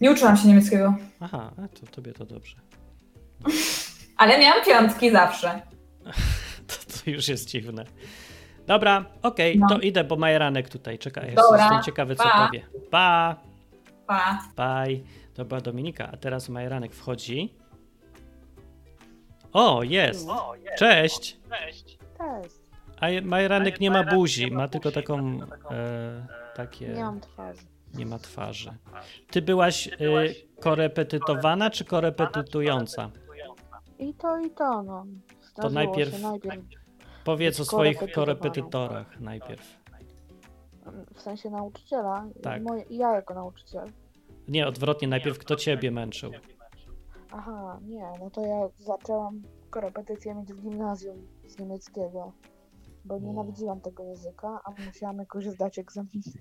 Nie uczyłam się niemieckiego. Aha, to tobie to dobrze. Ale miałam piątki zawsze. to, to już jest dziwne. Dobra, okej, okay, no. to idę, bo Majeranek tutaj czeka. Dobra, jestem ciekawy, co pa. powie. Pa! Pa! Bye. To była Dominika, a teraz Majeranek wchodzi. O, jest. Cześć. Cześć. Cześć. A Majeranek nie ma buzi, ma tylko taką e, takie... Nie mam twarzy. Nie ma twarzy. Ty byłaś e, korepetytowana czy korepetytująca? I to, i to, no. to najpierw, najpierw powiedz o swoich korepetytorach najpierw. W sensie nauczyciela? Tak. Moje, ja jako nauczyciel. Nie, odwrotnie, najpierw kto ciebie męczył? Aha, nie, no to ja zaczęłam korepetycję mieć w gimnazjum z niemieckiego, bo nienawidziłam tego języka, a musiałam jakoś zdać egzaminy.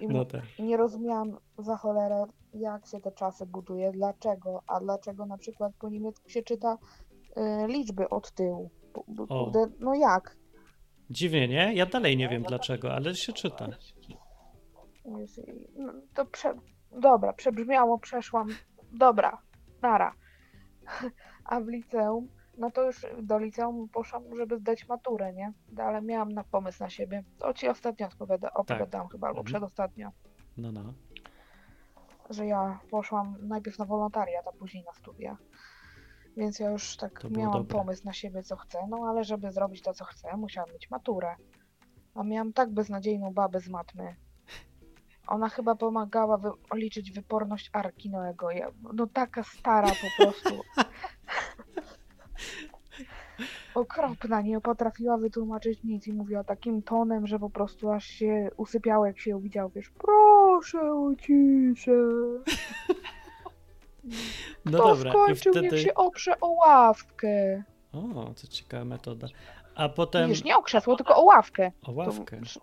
I no tak. nie rozumiałam za cholerę, jak się te czasy buduje, dlaczego, a dlaczego na przykład po niemiecku się czyta y, liczby od tyłu. No jak? Dziwnie, nie? Ja dalej nie wiem dlaczego, ale się czyta. No, to prze... Dobra, przebrzmiało, przeszłam. Dobra, nara. A w liceum, no to już do liceum poszłam, żeby zdać maturę, nie? Ale miałam na pomysł na siebie. O ci ostatnio opowiada, opowiadałam tak. chyba, albo mhm. przedostatnio. No, no. Że ja poszłam najpierw na wolontariat, a później na studia. Więc ja już tak to miałam pomysł na siebie, co chcę, no ale żeby zrobić to, co chcę, musiałam mieć maturę. A miałam tak beznadziejną babę z matmy, ona chyba pomagała wy liczyć wyporność Arki Noego. Ja, no taka stara po prostu. Okropna, nie potrafiła wytłumaczyć nic i mówiła takim tonem, że po prostu aż się usypiało, jak się ją widział, wiesz, proszę o ciszę. No Kto dobra, skończył, i wtedy... niech się oprze o ławkę. O, to ciekawa metoda. A potem... Wiesz, nie o krzesło, tylko o ławkę. O ławkę. To...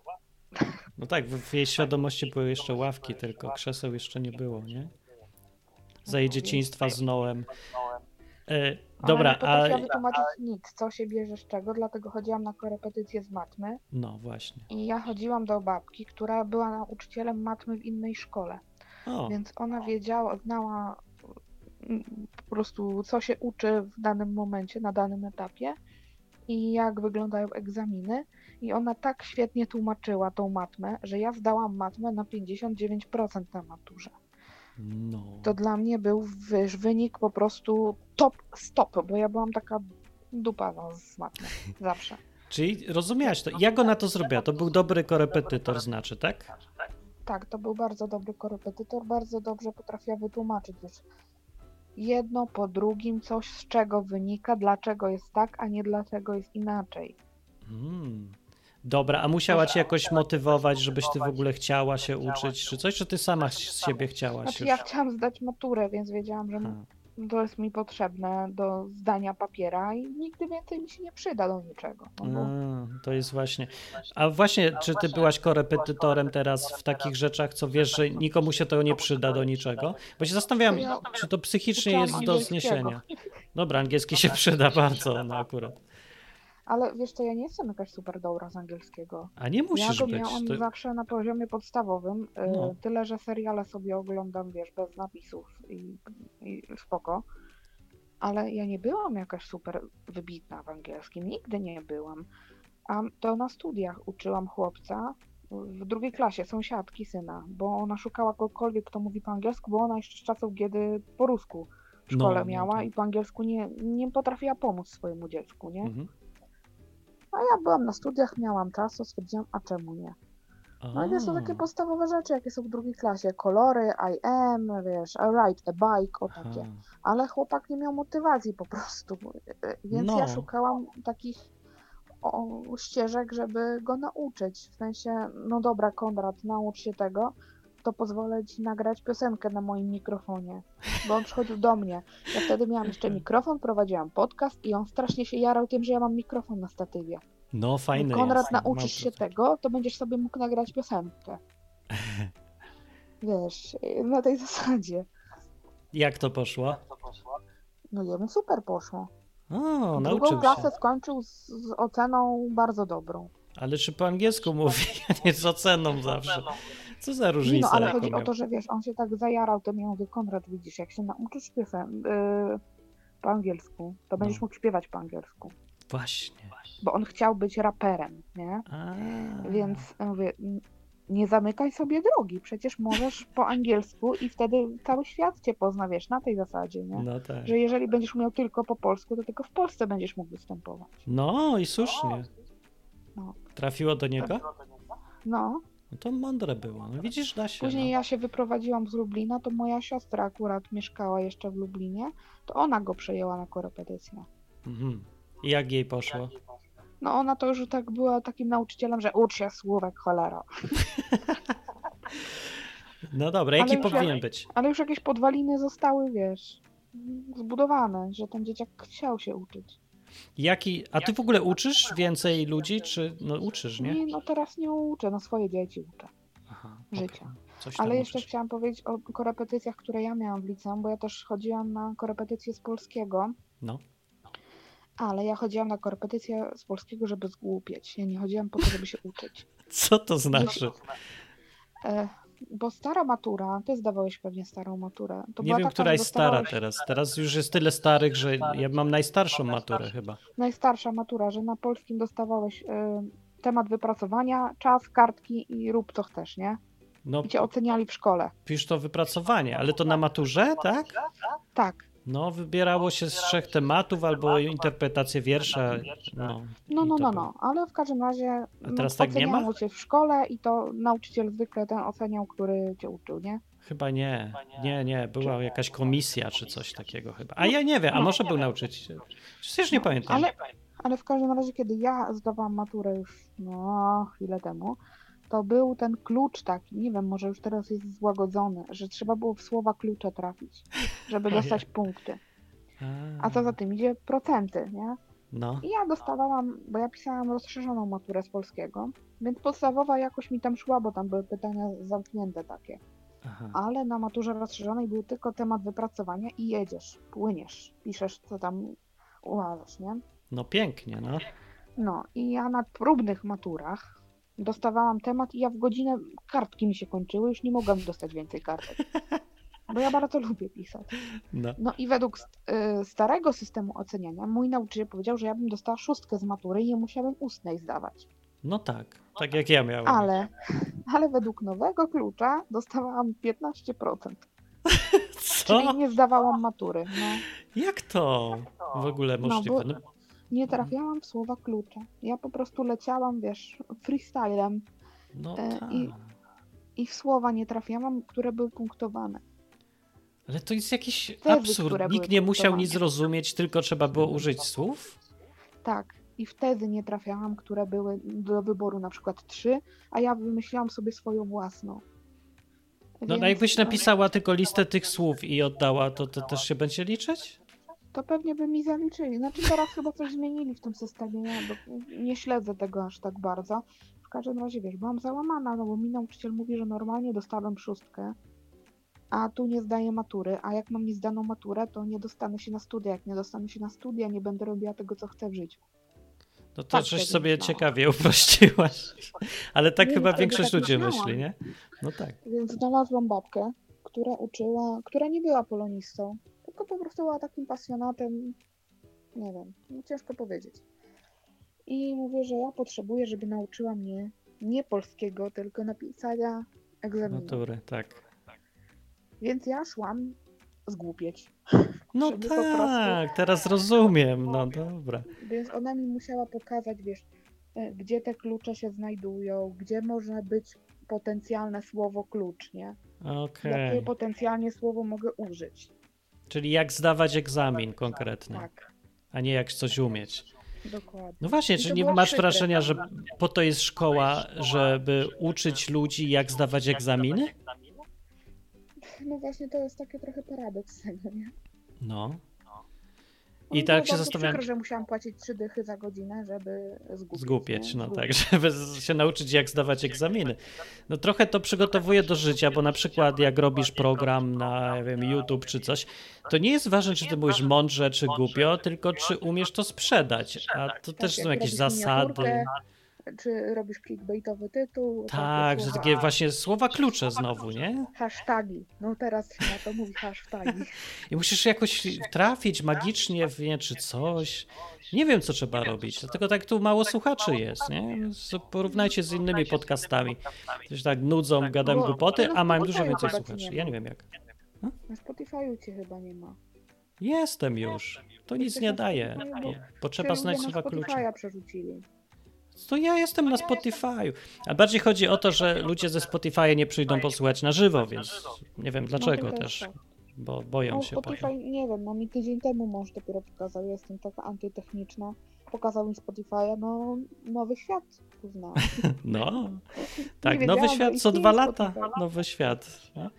No tak, w jej świadomości były jeszcze ławki, tylko krzeseł jeszcze nie było, nie? Za jej dzieciństwa z Noem. E, dobra, a... Nie wytłumaczyć nic, co się bierze z czego, dlatego chodziłam na korepetycję z matmy. No właśnie. I ja chodziłam do babki, która była nauczycielem matmy w innej szkole. O. Więc ona wiedziała, znała mm, po prostu, co się uczy w danym momencie, na danym etapie i jak wyglądają egzaminy. I ona tak świetnie tłumaczyła tą matmę, że ja zdałam matmę na 59% na maturze. No. To dla mnie był wiesz, wynik po prostu top stop, bo ja byłam taka dupa no, z matmy. Zawsze. Czyli rozumiałaś to. Jak ona to zrobiła? To był dobry korepetytor, znaczy, tak? Tak, to był bardzo dobry korepetytor, bardzo dobrze potrafiła wytłumaczyć już jedno po drugim, coś z czego wynika, dlaczego jest tak, a nie dlaczego jest inaczej. Hmm. Dobra, a musiała cię jakoś motywować, żebyś ty w ogóle chciała się uczyć, czy coś, czy ty sama z siebie chciałaś? Znaczy, ja chciałam zdać maturę, więc wiedziałam, że ha to jest mi potrzebne do zdania papiera i nigdy więcej mi się nie przyda do niczego. No A, to jest właśnie. A właśnie, czy ty byłaś korepetytorem teraz w takich rzeczach, co wiesz, że nikomu się to nie przyda do niczego? Bo się zastanawiam, czy to psychicznie jest do zniesienia. Dobra, angielski się przyda bardzo, no akurat. Ale wiesz co, ja nie jestem jakaś super dobra z angielskiego. A nie musisz ja być. Ja miałam to... zawsze na poziomie podstawowym. Y, no. Tyle, że seriale sobie oglądam, wiesz, bez napisów i, i spoko. Ale ja nie byłam jakaś super wybitna w angielskim. Nigdy nie byłam. A to na studiach uczyłam chłopca w drugiej klasie, sąsiadki syna, bo ona szukała kogokolwiek, kto mówi po angielsku, bo ona jeszcze z czasów, kiedy po rusku w szkole no, no miała no, tak. i po angielsku nie, nie potrafiła pomóc swojemu dziecku, nie? Mhm. A ja byłam na studiach, miałam czas, to stwierdziłam, a czemu nie? No i to są takie podstawowe rzeczy, jakie są w drugiej klasie. Kolory, I am, wiesz, I ride a bike, o takie. Ale chłopak nie miał motywacji po prostu. Więc no. ja szukałam takich o, ścieżek, żeby go nauczyć. W sensie, no dobra, Konrad, naucz się tego to pozwolę ci nagrać piosenkę na moim mikrofonie, bo on przychodził do mnie. Ja wtedy miałam jeszcze mikrofon, prowadziłam podcast i on strasznie się jarał tym, że ja mam mikrofon na statywie. No fajne Konrad, jest. nauczysz się tego, to będziesz sobie mógł nagrać piosenkę. Wiesz, na tej zasadzie. Jak to poszło? No jemu super poszło. O, Drugą klasę się. skończył z, z oceną bardzo dobrą. Ale czy po angielsku mówi, a nie z oceną zawsze? Co za różnica? No, ale chodzi miał? o to, że wiesz, on się tak zajarał, to mi mówię, Konrad, widzisz, jak się nauczysz piosen yy, po angielsku, to będziesz no. mógł śpiewać po angielsku. Właśnie. Bo on chciał być raperem, nie? A. Więc mówię, nie zamykaj sobie drogi, przecież możesz po angielsku i wtedy cały świat cię pozna, wiesz, na tej zasadzie, nie? No tak. Że jeżeli będziesz umiał tylko po polsku, to tylko w Polsce będziesz mógł występować. No i słusznie. No. Trafiło do niego? No. No to mądre było. No widzisz, da się. Później no. ja się wyprowadziłam z Lublina, to moja siostra akurat mieszkała jeszcze w Lublinie, to ona go przejęła na korepetycję. Mhm. I jak jej poszło? No ona to już tak była takim nauczycielem, że ucz się słówek cholera. no dobra, jaki powinien jak, być? Ale już jakieś podwaliny zostały, wiesz, zbudowane, że ten dzieciak chciał się uczyć. Jaki, a ty w ogóle uczysz więcej ludzi, czy no uczysz, nie? Nie, no teraz nie uczę, no swoje dzieci uczę. Aha, życia. Okay. Ale jeszcze uczysz. chciałam powiedzieć o korepetycjach, które ja miałam w liceum, bo ja też chodziłam na korepetycje z polskiego. No. Ale ja chodziłam na korepetycje z polskiego, żeby zgłupieć. Ja nie chodziłam po to, żeby się uczyć. Co to znaczy? E, bo stara matura, ty zdawałeś pewnie starą maturę. To nie wiem, która jest stara teraz. Teraz już jest tyle starych, że ja mam najstarszą maturę chyba. Najstarsza matura, że na polskim dostawałeś y, temat wypracowania, czas, kartki i rób co chcesz, nie? No, I cię oceniali w szkole. Pisz to wypracowanie, ale to na maturze, tak? Tak. No, wybierało się z trzech tematów albo interpretację wiersza. No, no, no, no, no, ale w każdym razie A teraz tak nie ma? cię w szkole i to nauczyciel zwykle ten oceniał, który cię uczył, nie? Chyba nie. Nie, nie, była jakaś komisja czy coś takiego chyba. A ja nie wiem, a no. może był nauczyciel. Przecież nie pamiętam. Ale, ale w każdym razie, kiedy ja zdawałam maturę już no, chwilę temu, to był ten klucz taki, nie wiem, może już teraz jest złagodzony, że trzeba było w słowa klucze trafić, żeby dostać punkty. A co za tym idzie? Procenty, nie? No. I ja dostawałam, bo ja pisałam rozszerzoną maturę z polskiego, więc podstawowa jakoś mi tam szła, bo tam były pytania zamknięte takie. Aha. Ale na maturze rozszerzonej był tylko temat wypracowania i jedziesz, płyniesz, piszesz co tam uważasz, nie? No pięknie, no. No i ja na próbnych maturach dostawałam temat i ja w godzinę kartki mi się kończyły, już nie mogłam dostać więcej kartek. Bo ja bardzo lubię pisać. No, no i według y, starego systemu oceniania mój nauczyciel powiedział, że ja bym dostała szóstkę z matury i nie musiałabym ustnej zdawać. No tak, tak jak ja miałem. Ale, ale według nowego klucza dostawałam 15%. Co? Czyli nie zdawałam matury. No. Jak to w ogóle no, możliwe? No, bo, nie mhm. trafiałam w słowa klucze. Ja po prostu leciałam, wiesz, freestylem. No e, tak. I, I w słowa nie trafiałam, które były punktowane. Ale to jest jakiś Tezy, absurd. Nikt nie musiał nic zrozumieć, tylko trzeba było użyć słów? Tak. i wtedy nie trafiałam, które były do wyboru na przykład trzy, a ja wymyśliłam sobie swoją własną. No, no Więc... no jakbyś napisała tylko listę tych słów i oddała, to, to też się będzie liczyć? To pewnie by mi zaliczyli. Znaczy teraz chyba coś zmienili w tym systemie. Ja nie śledzę tego aż tak bardzo. W każdym razie wiesz, byłam załamana, no bo mi nauczyciel mówi, że normalnie dostałem szóstkę, a tu nie zdaję matury, a jak mam niezdaną maturę, to nie dostanę się na studia. Jak nie dostanę się na studia, nie będę robiła tego, co chcę w życiu. No to tak coś sobie myślałam. ciekawie uprościłaś. Ale tak nie, chyba większość tak ludzi myśli, nie? No tak. Więc znalazłam babkę, która uczyła, która nie była polonistą, tylko po prostu była takim pasjonatem, nie wiem, no ciężko powiedzieć. I mówię, że ja potrzebuję, żeby nauczyła mnie nie polskiego, tylko napisania egzaminu. Matury, tak. Więc ja szłam zgłupieć. No tak, teraz rozumiem, no dobra. Więc ona mi musiała pokazać, wiesz, e, gdzie te klucze się znajdują, gdzie może być potencjalne słowo klucz, nie? Okay. Jakie potencjalnie słowo mogę użyć. Czyli jak zdawać egzamin konkretnie. Tak. A nie jak coś umieć. Dokładnie. No właśnie, czy nie masz wrażenia, że po to jest szkoła, żeby uczyć ludzi, jak zdawać egzaminy? no właśnie to jest takie trochę paradoks tego, nie? No. I tak się zastanawiam. Przykro, że musiałam płacić trzy dychy za godzinę, żeby zgubić. Zgłupieć, no tak, żeby się nauczyć jak zdawać egzaminy. No trochę to przygotowuje do życia, bo na przykład jak robisz program na nie wiem, YouTube czy coś, to nie jest ważne, czy ty mówisz mądrze czy głupio, tylko czy umiesz to sprzedać. A to też tak, są jakieś zasady czy robisz clickbaitowy tytuł. Tak, że takie właśnie słowa klucze znowu, nie? Hashtagi. No teraz się na to mówi hashtagi. I musisz jakoś trafić magicznie w nie, czy coś. Nie wiem, co trzeba robić, dlatego tak tu mało słuchaczy jest, nie? Porównajcie z innymi podcastami. Ktoś tak nudzą, gadam głupoty, a mają dużo więcej słuchaczy. Ja nie wiem jak. Na Spotify'u cię chyba nie ma. Jestem już. To nic nie daje. Potrzeba znać słowa klucze. przerzucili. To ja jestem na Spotify. A bardziej chodzi o to, że ludzie ze Spotify nie przyjdą posłuchać na żywo, więc nie wiem dlaczego no, też. Bo boją no, się. Spotify, nie wiem, no mi tydzień temu mąż dopiero pokazał, jestem taka antytechniczna. Pokazał mi Spotify, no nowy świat poznałam. No, tak, nowy świat co dwa lata, nowy świat. No.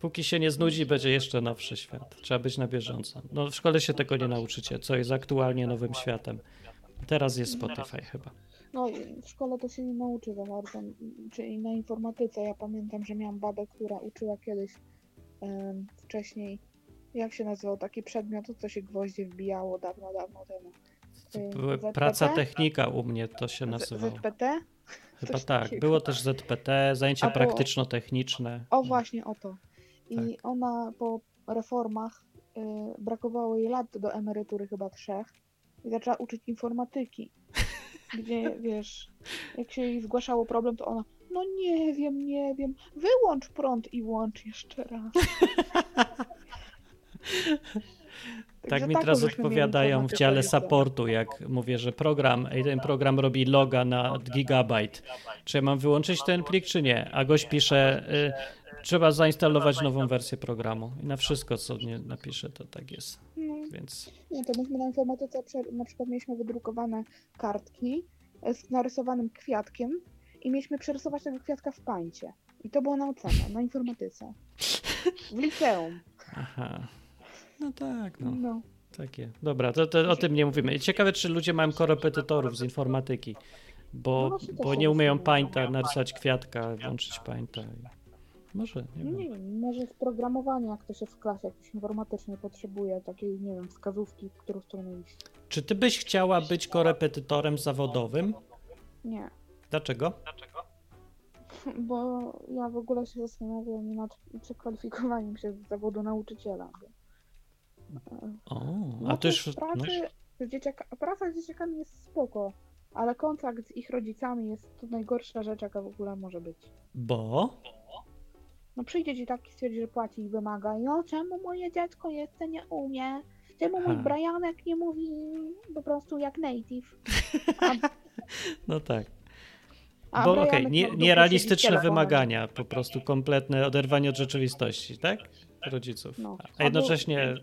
Póki się nie znudzi, będzie jeszcze nowszy świat. Trzeba być na bieżąco. No w szkole się tego nie nauczycie, co jest aktualnie nowym światem. Teraz jest Spotify chyba. No w szkole to się nie nauczy za bardzo, czyli na informatyce. Ja pamiętam, że miałam babę, która uczyła kiedyś um, wcześniej, jak się nazywał taki przedmiot, co się gwoździe wbijało dawno, dawno temu. Były praca technika u mnie to się nazywało. ZPT? Chyba Coś tak. Takiego. Było też ZPT, zajęcia praktyczno-techniczne. O właśnie o to. I tak. ona po reformach y, brakowało jej lat do emerytury chyba trzech i zaczęła uczyć informatyki. Gdzie, wiesz, jak się jej zgłaszało problem, to ona, no nie wiem, nie wiem, wyłącz prąd i włącz jeszcze raz. tak mi teraz odpowiadają w dziale supportu, jak mówię, że program, ten program robi loga na gigabajt. Czy ja mam wyłączyć ten plik, czy nie? A gość pisze, y, trzeba zainstalować nową wersję programu. I na wszystko, co nie napiszę, to tak jest. Więc... Nie, to myśmy na informatyce na przykład mieliśmy wydrukowane kartki z narysowanym kwiatkiem i mieliśmy przerysować tego kwiatka w pańcie. I to było na ocenę, na informatyce. W liceum. Aha. No tak, no. no. Takie. Dobra, to, to o tym nie mówimy. Ciekawe, czy ludzie mają korepetytorów z informatyki, bo, no bo nie umieją pańta, narysować kwiatka, włączyć pańta. Może, nie. Nie wiem, może w programowaniu, jak to się w klasie jakiś informatycznie potrzebuje takiej, nie wiem, wskazówki, w którą stronę iść. Czy ty byś chciała być korepetytorem zawodowym? Nie. Dlaczego? Bo ja w ogóle się zastanawiam nad przekwalifikowaniem się z zawodu nauczyciela. O, a no to już... Pracy, no... dzieciaka, praca z dzieciakami jest spoko, ale kontakt z ich rodzicami jest to najgorsza rzecz, jaka w ogóle może być. Bo? No przyjdzie ci taki stwierdzi, że płaci i wymaga. No czemu moje dziecko jeszcze nie umie? Czemu mój Brianek nie mówi po prostu jak native? A... no tak. Bo okej, okay, nie, nierealistyczne wymagania, po prostu kompletne oderwanie od rzeczywistości, tak? rodziców. No. A jednocześnie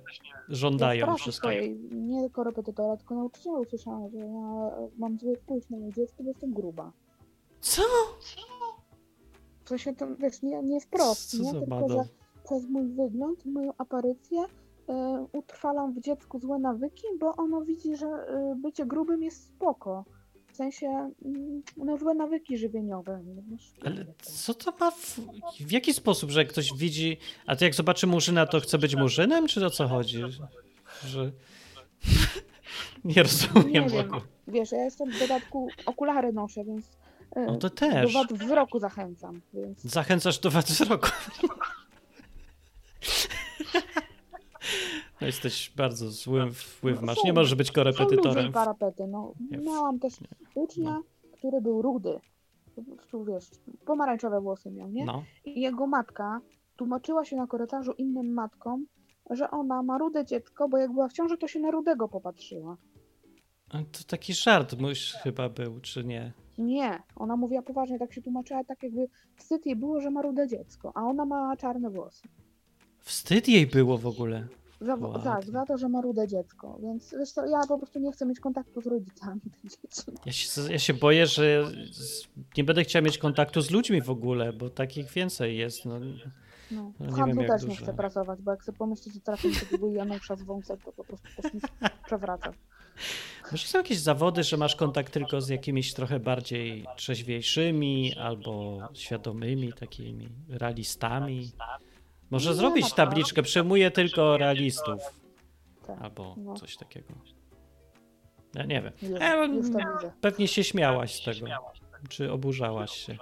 żądają. Swojej, nie tylko repetytora, tylko nauczyciela usłyszałam, że ja mam zły wpływ na moje dziecko, bo jestem gruba. Co? W sensie to, wiesz, nie, nie wprost, nie? tylko że przez mój wygląd, moją aparycję y, utrwalam w dziecku złe nawyki, bo ono widzi, że y, bycie grubym jest spoko. W sensie, mm, no złe nawyki żywieniowe. Ale co to ma, w, w jaki sposób, że ktoś widzi, a to jak zobaczy murzyna, to chce być murzynem, czy o co chodzi? Że... Nie rozumiem. Nie wiem. Wiesz, ja jestem w dodatku, okulary noszę, więc no to też. do wad wzroku zachęcam. Więc... Zachęcasz do wad wzroku. No jesteś bardzo złym wpływ masz. Nie możesz być korepetytorem. Są parapety. No, miałam też ucznia, no. który był rudy. Tu wiesz, pomarańczowe włosy miał, nie? No. I jego matka tłumaczyła się na korytarzu innym matkom, że ona ma rude dziecko, bo jak była w ciąży, to się na rudego popatrzyła. To taki żart mój chyba był, czy nie? Nie, ona mówiła poważnie, tak się tłumaczyła, tak jakby wstyd jej było, że ma rude dziecko, a ona ma czarne włosy. Wstyd jej było w ogóle? Za, tak, za to, że ma rude dziecko, więc co, ja po prostu nie chcę mieć kontaktu z rodzicami tych dzieci. Ja się, ja się boję, że nie będę chciał mieć kontaktu z ludźmi w ogóle, bo takich więcej jest. No. No, w no handlu też nie chcę pracować, bo jak sobie pomyśleć, że trafię do takiego Janusza z wąsem, to po prostu też mi przewraca. Może są jakieś zawody, że masz kontakt tylko z jakimiś trochę bardziej trzeźwiejszymi albo świadomymi takimi realistami? Może nie zrobić no tabliczkę, przejmuję tylko realistów. Tak, albo no. coś takiego. Ja nie wiem. e, pewnie się śmiałaś z tego. Czy oburzałaś się?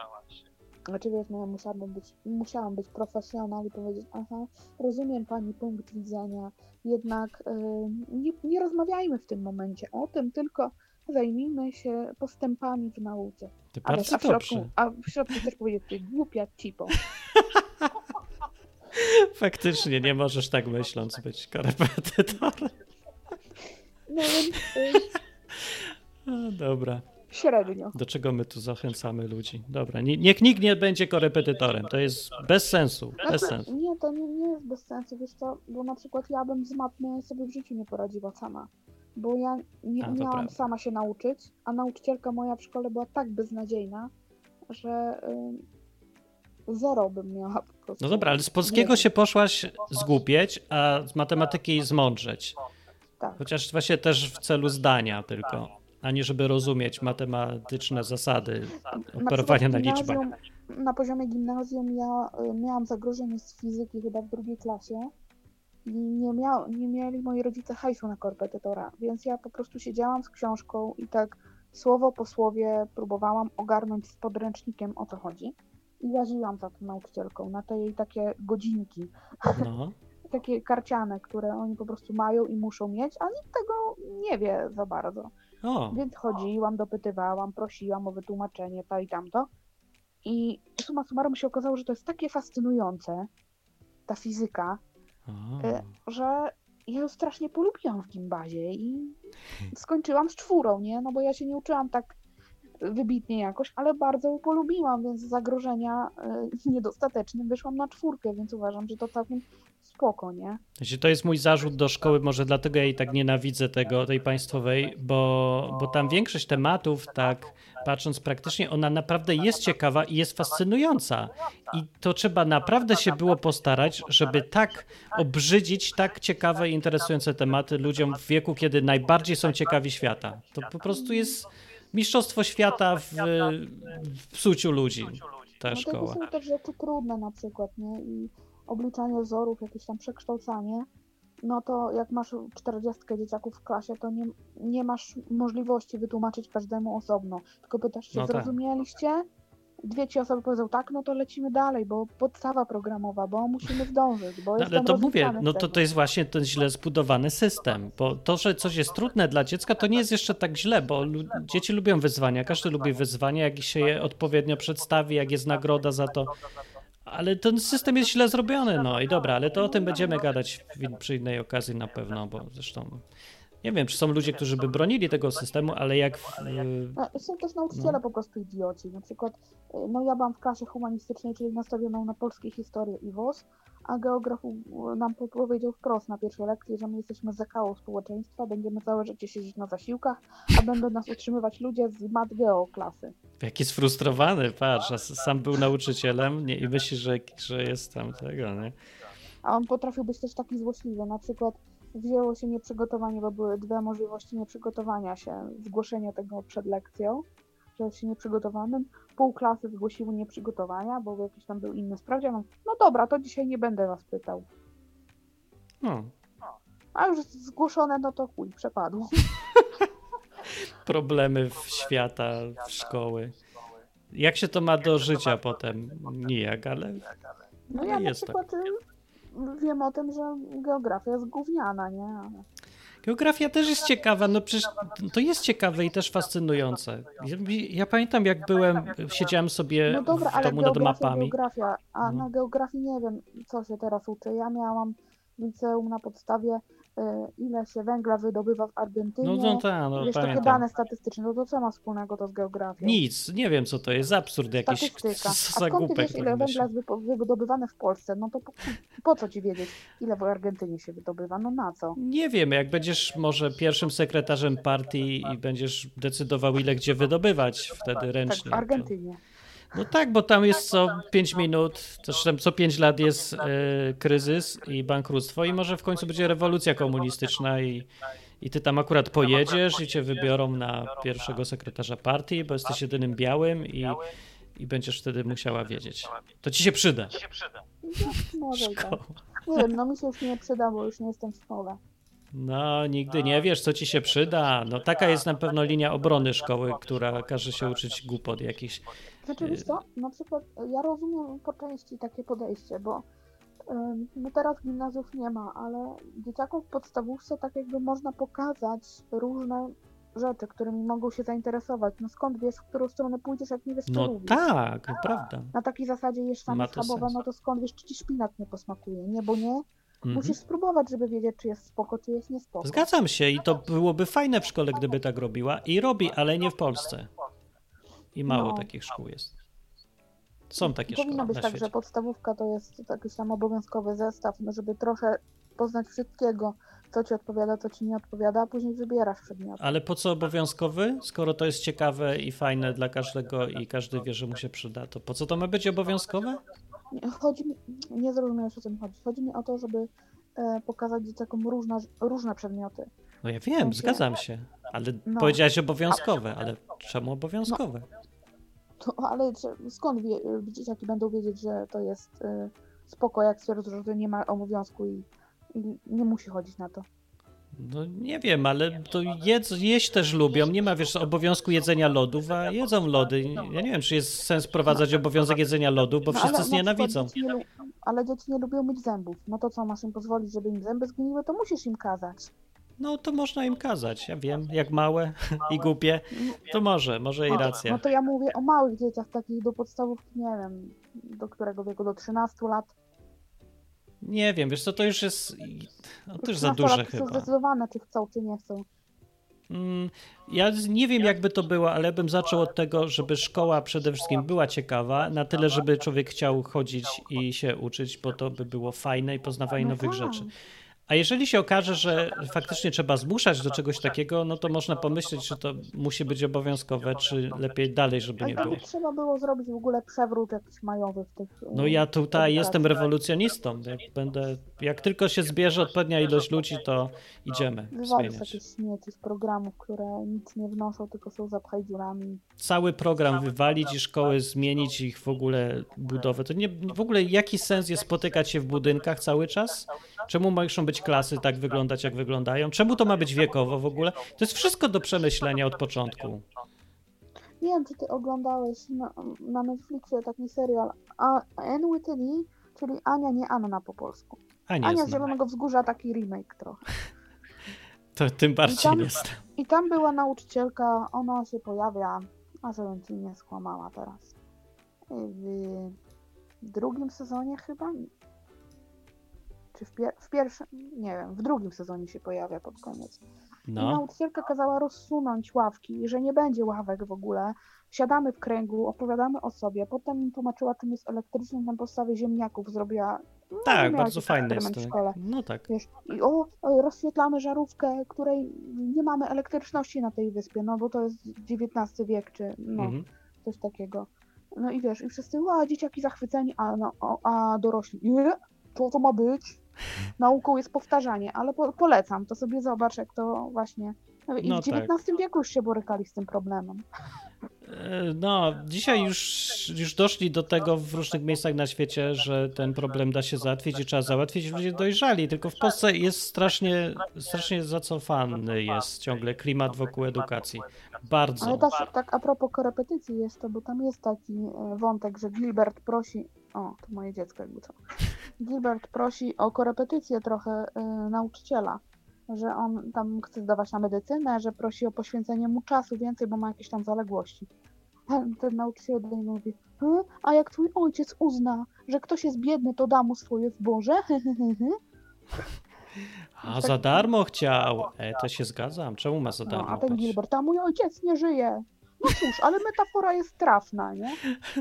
Znaczy wiesz, no, musiałam być, musiałam być profesjonalna i powiedzieć, aha, rozumiem pani punkt widzenia, jednak yy, nie, nie rozmawiajmy w tym momencie o tym, tylko zajmijmy się postępami w nauce. Ty a, bardzo a, w środku, a w środku też powiedzieć, ty głupia cipo. Faktycznie, nie możesz tak myśląc być korepetytorem. No więc... Y... dobra. Średnio. Do czego my tu zachęcamy ludzi? Dobra, niech nikt nie będzie korepetytorem. To jest bez sensu. Znaczy, bez sensu. Nie, to nie, nie jest bez sensu, wiesz co, bo na przykład ja bym z matmy sobie w życiu nie poradziła sama. Bo ja nie a, miałam prawda. sama się nauczyć, a nauczycielka moja w szkole była tak beznadziejna, że y, zero bym miała po prostu. No dobra, ale z polskiego się poszłaś zgłupieć, a z matematyki zmądrzeć. Tak. Chociaż właśnie też w celu zdania tylko a nie żeby rozumieć matematyczne zasady operowania na, na liczbach. Na poziomie gimnazjum ja y, miałam zagrożenie z fizyki chyba w drugiej klasie i nie, miał, nie mieli moi rodzice hajsu na korpetytora, więc ja po prostu siedziałam z książką i tak słowo po słowie próbowałam ogarnąć z podręcznikiem o co chodzi i łaziłam za tą nauczycielką na te jej takie godzinki. No. takie karciane, które oni po prostu mają i muszą mieć, a nikt tego nie wie za bardzo. O. Więc chodziłam, dopytywałam, prosiłam o wytłumaczenie, to i tamto. I suma summarum się okazało, że to jest takie fascynujące, ta fizyka, o. E, że ja ją strasznie polubiłam w gimbazie i skończyłam z czwórą, nie? No bo ja się nie uczyłam tak wybitnie jakoś, ale bardzo ją polubiłam, więc z zagrożenia y, niedostatecznym wyszłam na czwórkę, więc uważam, że to całkiem spoko, nie? To jest mój zarzut do szkoły, może dlatego ja i tak nienawidzę tego, tej państwowej, bo, bo tam większość tematów, tak patrząc praktycznie, ona naprawdę jest ciekawa i jest fascynująca. I to trzeba naprawdę się było postarać, żeby tak obrzydzić tak ciekawe i interesujące tematy ludziom w wieku, kiedy najbardziej są ciekawi świata. To po prostu jest mistrzostwo świata w, w psuciu ludzi, ta no szkoła. To są też rzeczy trudne na przykład, nie? I obliczanie wzorów, jakieś tam przekształcanie, no to jak masz 40 dzieciaków w klasie, to nie, nie masz możliwości wytłumaczyć każdemu osobno. Tylko pytasz się, no tak. zrozumieliście? dwie ci osoby powiedzą tak, no to lecimy dalej, bo podstawa programowa, bo musimy zdążyć, bo no, Ale to mówię, no to, to jest właśnie ten źle zbudowany system, bo to, że coś jest trudne dla dziecka, to nie jest jeszcze tak źle, bo dzieci lubią wyzwania, każdy lubi wyzwania, jak się je odpowiednio przedstawi, jak jest nagroda za to, ale ten system jest źle zrobiony, no i dobra, ale to o tym będziemy gadać przy innej okazji na pewno, bo zresztą Nie wiem, czy są ludzie, którzy by bronili tego systemu, ale jak. W... No, są też nauczyciele no. po prostu idioci. Na przykład, no ja byłam w klasie humanistycznej, czyli nastawioną na polskie historię i WOS, a geograf nam powiedział wprost na pierwszej lekcji, że my jesteśmy zakałą społeczeństwa, będziemy całe życie siedzieć na zasiłkach, a będą nas utrzymywać ludzie z mat geo klasy. Jaki sfrustrowany, patrz, a sam był nauczycielem nie, i myśli, że, że jest tam tego, nie? A on potrafił być też taki złośliwy, na przykład wzięło się nieprzygotowanie, bo były dwie możliwości nieprzygotowania się, zgłoszenia tego przed lekcją, że jest się nieprzygotowanym, pół klasy zgłosiło nieprzygotowania, bo jakiś tam był inny sprawdzian. No dobra, to dzisiaj nie będę was pytał. No. A już zgłoszone, no to chuj, przepadło. Problemy w świata, w szkoły. Jak się to ma do życia potem? Nijak, ale. No ja na przykład tak. Wiem o tym, że geografia jest gówniana, nie? Geografia też jest ciekawa, no przecież to jest ciekawe i też fascynujące. Ja, ja pamiętam jak byłem, siedziałem sobie no dobra, w domu nad mapami. Geografia, a no. na geografii nie wiem, co się teraz uczy. Ja miałam liceum na podstawie ile się węgla wydobywa w Argentynie. No, no tak, no, Jest takie dane statystyczne. No to co ma wspólnego to z geografią? Nic, nie wiem co to jest, absurd jakiś. Statystyka. A skąd ty wiesz, ile węgla jest wydobywane w Polsce? No to po, po, co ci wiedzieć, ile w Argentynie się wydobywa? No na co? Nie wiem, jak będziesz może pierwszym sekretarzem partii i będziesz decydował, ile gdzie wydobywać wtedy ręcznie. Tak, w Argentynie. To... No tak, bo tam jest co 5 minut, zresztą co 5 lat jest e, kryzys i bankructwo i może w końcu będzie rewolucja komunistyczna i, i ty tam akurat pojedziesz i cię wybiorą na pierwszego sekretarza partii, bo jesteś jedynym białym i, i będziesz wtedy musiała wiedzieć. To ci się przyda. może tak. Nie wiem, no mi się już nie przyda, bo już nie jestem w szkole. No, nigdy nie wiesz, co ci się przyda. No, taka jest na pewno linia obrony szkoły, która każe się uczyć głupot jakichś. Rzeczywiście, na przykład ja rozumiem po części takie podejście, bo no teraz gimnazjów nie ma, ale dzieciakom w podstawówce tak jakby można pokazać różne rzeczy, którymi mogą się zainteresować. No skąd wiesz, w którą stronę pójdziesz, jak nie wiesz, co no lubisz? tak, prawda. Na takiej zasadzie jesz sami schabowe, no to skąd wiesz, czy ci szpinak nie posmakuje, nie, bo nie, Mhm. Musisz spróbować, żeby wiedzieć, czy jest spoko, czy jest niespoko. Zgadzam się i to byłoby fajne w szkole, gdyby tak robiła. I robi, ale nie w Polsce. I mało no. takich szkół jest. Są takie Powinno szkoły. Powinno być tak, że podstawówka to jest jakiś tam obowiązkowy zestaw, no żeby trochę poznać wszystkiego, co ci odpowiada, co ci nie odpowiada, a później wybierasz przedmiot. Ale po co obowiązkowy? Skoro to jest ciekawe i fajne dla każdego i każdy wie, że mu się przyda, to po co to ma być obowiązkowe? Chodzi mi, nie zrozumiałeś o mi chodzi. Chodzi mi o to, żeby e, pokazać dzieciakom różne, różne przedmioty. No ja wiem, zgadzam się, ale no, powiedziałeś obowiązkowe, ale czemu obowiązkowe? No, to, ale skąd wie, dzieciaki będą wiedzieć, że to jest y, spoko, jak stwierdzą, że nie ma obowiązku i, i nie musi chodzić na to? No nie wiem, ale to jedz, jeść też lubią. Nie ma wiesz obowiązku jedzenia lodów, a jedzą lody. Ja nie wiem, czy jest sens wprowadzać obowiązek jedzenia lodów, bo no, wszyscy znienawidzą. Dzieci nie, ale dzieci nie lubią myć zębów. No to co, masz im pozwolić, żeby im zęby zgniły, to musisz im kazać. No to można im kazać. Ja wiem, jak małe i głupie, to może, może i racja. No to ja mówię o małych dzieciach, takich do podstawówki, nie wiem, do którego wieku, do 13 lat. Nie wiem, wiesz co, to już jest no, to już za duże chyba. są zdecydowane, czy chcą, czy nie chcą. Mm, ja nie wiem, jakby to było, ale bym zaczął od tego, żeby szkoła przede wszystkim była ciekawa, na tyle, żeby człowiek chciał chodzić i się uczyć, bo to by było fajne i poznawanie no nowych tak. rzeczy. A jeżeli się okaże, że faktycznie trzeba zmuszać do czegoś takiego, no to można pomyśleć, czy to musi być obowiązkowe, czy lepiej dalej, żeby nie było. Trzeba było zrobić w ogóle przewrót jakiś majowy w tych. No ja tutaj jestem rewolucjonistą. Jak, będę, jak tylko się zbierze odpowiednia ilość ludzi, to idziemy. Wywalić jakieś śmieci z programów, które nic nie wnoszą, tylko są zapchaj dziurami. Cały program wywalić i szkoły zmienić ich w ogóle budowę. To nie, w ogóle jaki sens jest spotykać się w budynkach cały czas? Czemu muszą być klasy tak wyglądać, jak wyglądają? Czemu to ma być wiekowo w ogóle? To jest wszystko do przemyślenia od początku. Nie wiem, czy ty oglądałeś na, na Netflixie taki serial Anne with an e, czyli Ania, nie Anna po polsku. Ania, Ania z Zielonego Wzgórza, taki remake trochę. To tym bardziej I tam, jest. I tam była nauczycielka, ona się pojawia, a żebym ci nie skłamała teraz. W drugim sezonie chyba? Czy w, pier w, pierwszym, nie wiem, w drugim sezonie się pojawia pod koniec. No. I nauczycielka kazała rozsunąć ławki, że nie będzie ławek w ogóle. Siadamy w kręgu, opowiadamy o sobie. Potem tłumaczyła, czym jest elektryczny na podstawie ziemniaków. Zrobiła. No, tak, bardzo fajne jest to. W szkole. No tak. Wiesz, I o, rozświetlamy żarówkę, której nie mamy elektryczności na tej wyspie, no bo to jest XIX wiek, czy no, mhm. coś takiego. No i wiesz, i wszyscy, a dzieciaki zachwyceni, a, no, a dorośli, nie, co to ma być? Nauką jest powtarzanie, ale po, polecam, to sobie zobacz, jak to właśnie. I no w XIX tak. wieku już się borykali z tym problemem. E, no, dzisiaj już, już doszli do tego w różnych miejscach na świecie, że ten problem da się załatwić i trzeba załatwić. Ludzie dojrzali, tylko w Polsce jest strasznie, strasznie zacofany jest ciągle klimat wokół edukacji. Bardzo. Ale też, tak a propos korepetycji jest to, bo tam jest taki e, wątek, że Gilbert prosi, o, to moje dziecko jakby co, Gilbert prosi o korepetycję trochę y, nauczyciela że on tam chce zdawać na medycynę, że prosi o poświęcenie mu czasu więcej, bo ma jakieś tam zaległości. Ten, ten nauczyciel do niego mówi, hm? a jak twój ojciec uzna, że ktoś jest biedny, to da mu swoje zboże? A tak... za darmo chciał. E, to się zgadzam. Czemu ma za darmo? No, a ten Gilbert, a mój ojciec nie żyje. No cóż, ale metafora jest trafna, nie?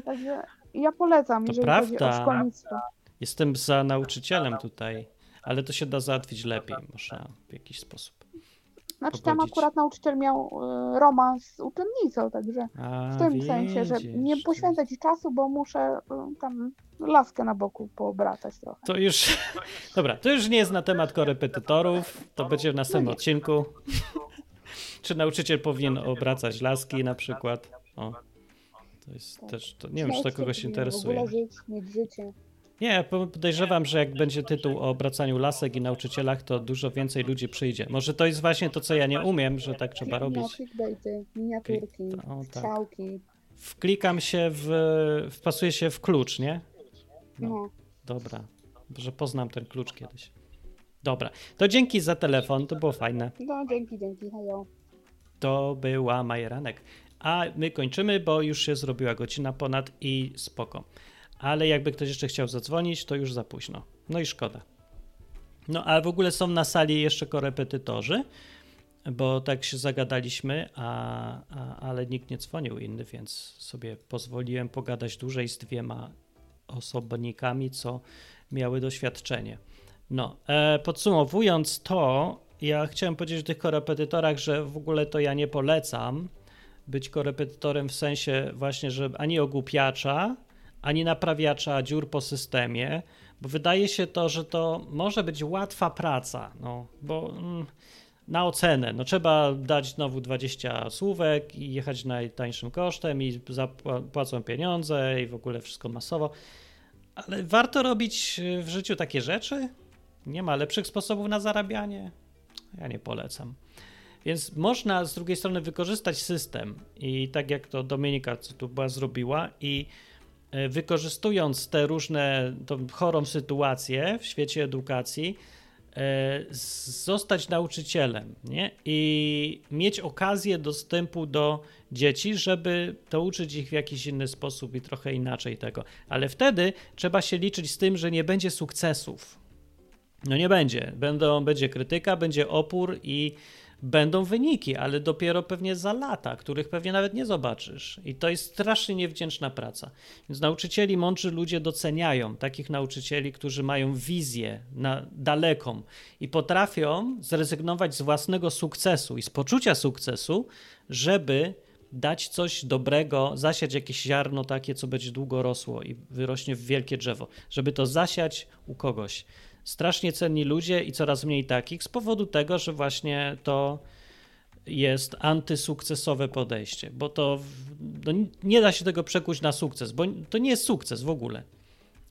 Także ja polecam, to jeżeli prawda. chodzi o szkolnictwo. Jestem za nauczycielem tutaj ale to się da załatwić lepiej, można w jakiś sposób. Znaczy pogodzić. tam akurat nauczyciel miał y, romans z uczennicą, także A, w tym wiedziesz. sensie, że nie poświęcę ci czasu, bo muszę y, tam laskę na boku poobracać trochę. To już, dobra, to już nie jest na temat korepetytorów, to będzie w następnym no odcinku. Czy nauczyciel powinien obracać laski na przykład? O, to jest tak. też, to, nie wiem, czy to kogoś interesuje. W ogóle żyć, mieć życie. Nie, podejrzewam, że jak będzie tytuł o obracaniu lasek i nauczycielach, to dużo więcej ludzi przyjdzie. Może to jest właśnie to, co ja nie umiem, że tak trzeba robić. Clickbaity, miniaturki, o, tak. strzałki. Wklikam się w, wpasuję się w klucz, nie? No, no. Dobra, że poznam ten klucz kiedyś. Dobra, to dzięki za telefon, to było fajne. No, dzięki, dzięki, hejo. To była Majeranek. A my kończymy, bo już się zrobiła godzina ponad i spoko ale jakby ktoś jeszcze chciał zadzwonić, to już za późno. No i szkoda. No a w ogóle są na sali jeszcze korepetytorzy, bo tak się zagadaliśmy, a, a, ale nikt nie dzwonił inny, więc sobie pozwoliłem pogadać dłużej z dwiema osobnikami, co miały doświadczenie. No, e, podsumowując to, ja chciałem powiedzieć o tych korepetytorach, że w ogóle to ja nie polecam być korepetytorem w sensie właśnie, że ani ogłupiacza, ani naprawiacza dziur po systemie, bo wydaje się to, że to może być łatwa praca, no, bo mm, na ocenę, no trzeba dać znowu 20 słówek i jechać najtańszym kosztem i zapłacą pieniądze i w ogóle wszystko masowo, ale warto robić w życiu takie rzeczy? Nie ma lepszych sposobów na zarabianie? Ja nie polecam. Więc można z drugiej strony wykorzystać system i tak jak to Dominika co tu była zrobiła i wykorzystując te różne tą chorą sytuację w świecie edukacji, e, zostać nauczycielem nie? i mieć okazję dostępu do dzieci, żeby to uczyć ich w jakiś inny sposób i trochę inaczej tego. Ale wtedy trzeba się liczyć z tym, że nie będzie sukcesów. No nie będzie. Będą, będzie krytyka, będzie opór i będą wyniki, ale dopiero pewnie za lata, których pewnie nawet nie zobaczysz. I to jest strasznie niewdzięczna praca. Więc nauczycieli, mądrzy ludzie doceniają takich nauczycieli, którzy mają wizję na daleką i potrafią zrezygnować z własnego sukcesu i z poczucia sukcesu, żeby dać coś dobrego, zasiać jakieś ziarno takie, co będzie długo rosło i wyrośnie w wielkie drzewo, żeby to zasiać u kogoś strasznie cenni ludzie i coraz mniej takich z powodu tego, że właśnie to jest antysukcesowe podejście, bo to no, nie da się tego przekuć na sukces, bo to nie jest sukces w ogóle,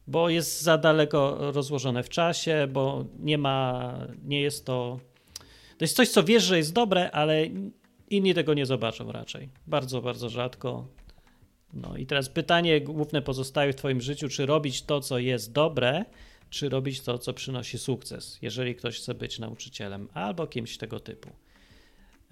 bo jest za daleko rozłożone w czasie, bo nie ma, nie jest to, to jest coś, co wiesz, że jest dobre, ale inni tego nie zobaczą raczej. Bardzo, bardzo rzadko. No i teraz pytanie główne pozostaje w Twoim życiu, czy robić to, co jest dobre, czy robić to, co przynosi sukces, jeżeli ktoś chce być nauczycielem albo kimś tego typu.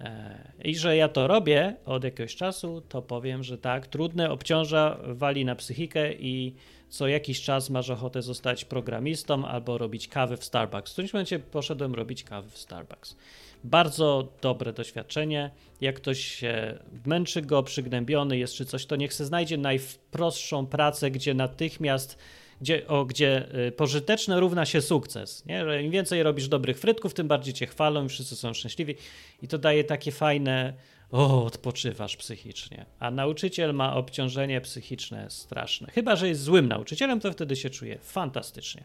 E, I że ja to robię od jakiegoś czasu, to powiem, że tak, trudne, obciąża, wali na psychikę i co jakiś czas masz ochotę zostać programistą albo robić kawę w Starbucks. W którymś momencie poszedłem robić kawę w Starbucks. Bardzo dobre doświadczenie. Jak ktoś się męczy go, przygnębiony jest czy coś, to niech se znajdzie najprostszą pracę, gdzie natychmiast gdzie, o, gdzie y, pożyteczne równa się sukces. Nie? Że Im więcej robisz dobrych frytków, tym bardziej cię chwalą i wszyscy są szczęśliwi. I to daje takie fajne, o, odpoczywasz psychicznie. A nauczyciel ma obciążenie psychiczne straszne. Chyba, że jest złym nauczycielem, to wtedy się czuje fantastycznie.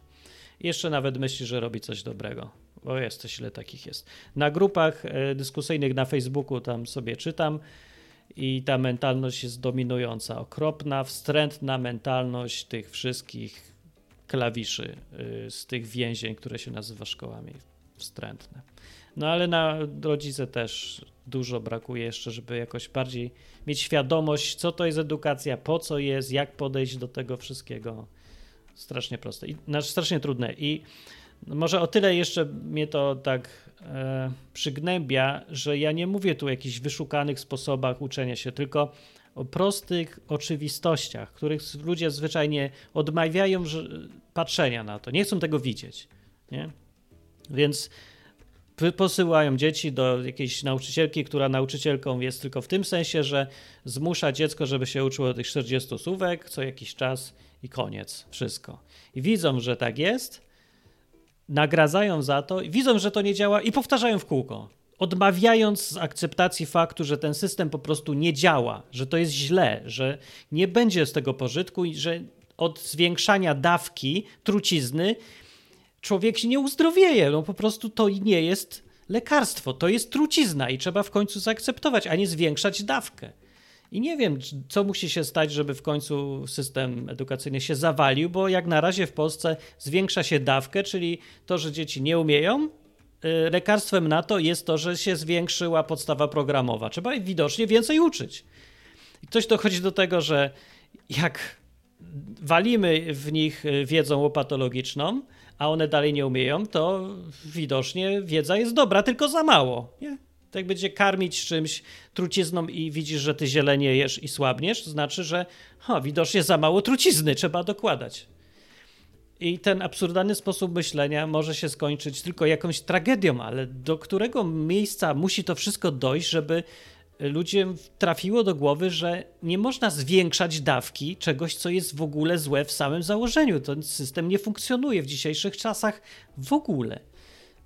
Jeszcze nawet myśli, że robi coś dobrego. Bo jest coś ile takich jest. Na grupach y, dyskusyjnych na Facebooku tam sobie czytam i ta mentalność jest dominująca. Okropna, wstrętna mentalność tych wszystkich klawiszy y, z tych więzień, które się nazywa szkołami. Wstrętne. No ale na rodzice też dużo brakuje jeszcze, żeby jakoś bardziej mieć świadomość, co to jest edukacja, po co jest, jak podejść do tego wszystkiego. Strasznie proste i znaczy strasznie trudne. I może o tyle jeszcze mnie to tak przygnębia, że ja nie mówię tu o jakichś wyszukanych sposobach uczenia się, tylko o prostych oczywistościach, których ludzie zwyczajnie odmawiają patrzenia na to. Nie chcą tego widzieć. Nie? Więc posyłają dzieci do jakiejś nauczycielki, która nauczycielką jest tylko w tym sensie, że zmusza dziecko, żeby się uczyło tych 40 słówek co jakiś czas i koniec. Wszystko. I widzą, że tak jest nagradzają za to, widzą, że to nie działa i powtarzają w kółko, odmawiając z akceptacji faktu, że ten system po prostu nie działa, że to jest źle, że nie będzie z tego pożytku i że od zwiększania dawki trucizny człowiek się nie uzdrowieje. No po prostu to nie jest lekarstwo, to jest trucizna i trzeba w końcu zaakceptować, a nie zwiększać dawkę. I nie wiem, co musi się stać, żeby w końcu system edukacyjny się zawalił, bo jak na razie w Polsce zwiększa się dawkę, czyli to, że dzieci nie umieją. Y, lekarstwem na to jest to, że się zwiększyła podstawa programowa. Trzeba widocznie więcej uczyć. I ktoś dochodzi do tego, że jak walimy w nich y, wiedzą łopatologiczną, a one dalej nie umieją, to widocznie wiedza jest dobra, tylko za mało. Nie? To jak będzie karmić czymś trucizną i widzisz, że ty zielenie jesz i słabniesz, to znaczy, że ha, widocznie za mało trucizny trzeba dokładać. I ten absurdalny sposób myślenia może się skończyć tylko jakąś tragedią, ale do którego miejsca musi to wszystko dojść, żeby ludziom trafiło do głowy, że nie można zwiększać dawki czegoś, co jest w ogóle złe w samym założeniu. Ten system nie funkcjonuje w dzisiejszych czasach w ogóle.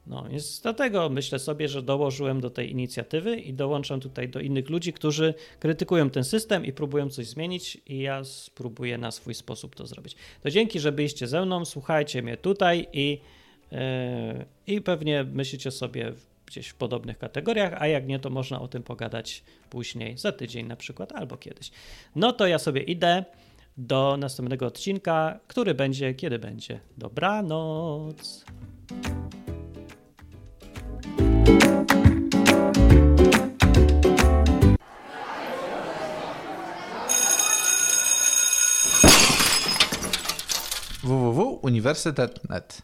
No, więc dlatego myślę sobie, że dołożyłem do tej inicjatywy i dołączam tutaj do innych ludzi, którzy krytykują ten system i próbują coś zmienić, i ja spróbuję na swój sposób to zrobić. To dzięki, że byliście ze mną, słuchajcie mnie tutaj i, yy, i pewnie myślicie sobie gdzieś w podobnych kategoriach, a jak nie, to można o tym pogadać później, za tydzień na przykład, albo kiedyś. No to ja sobie idę do następnego odcinka, który będzie, kiedy będzie. Dobranoc. www.uniwersytet.net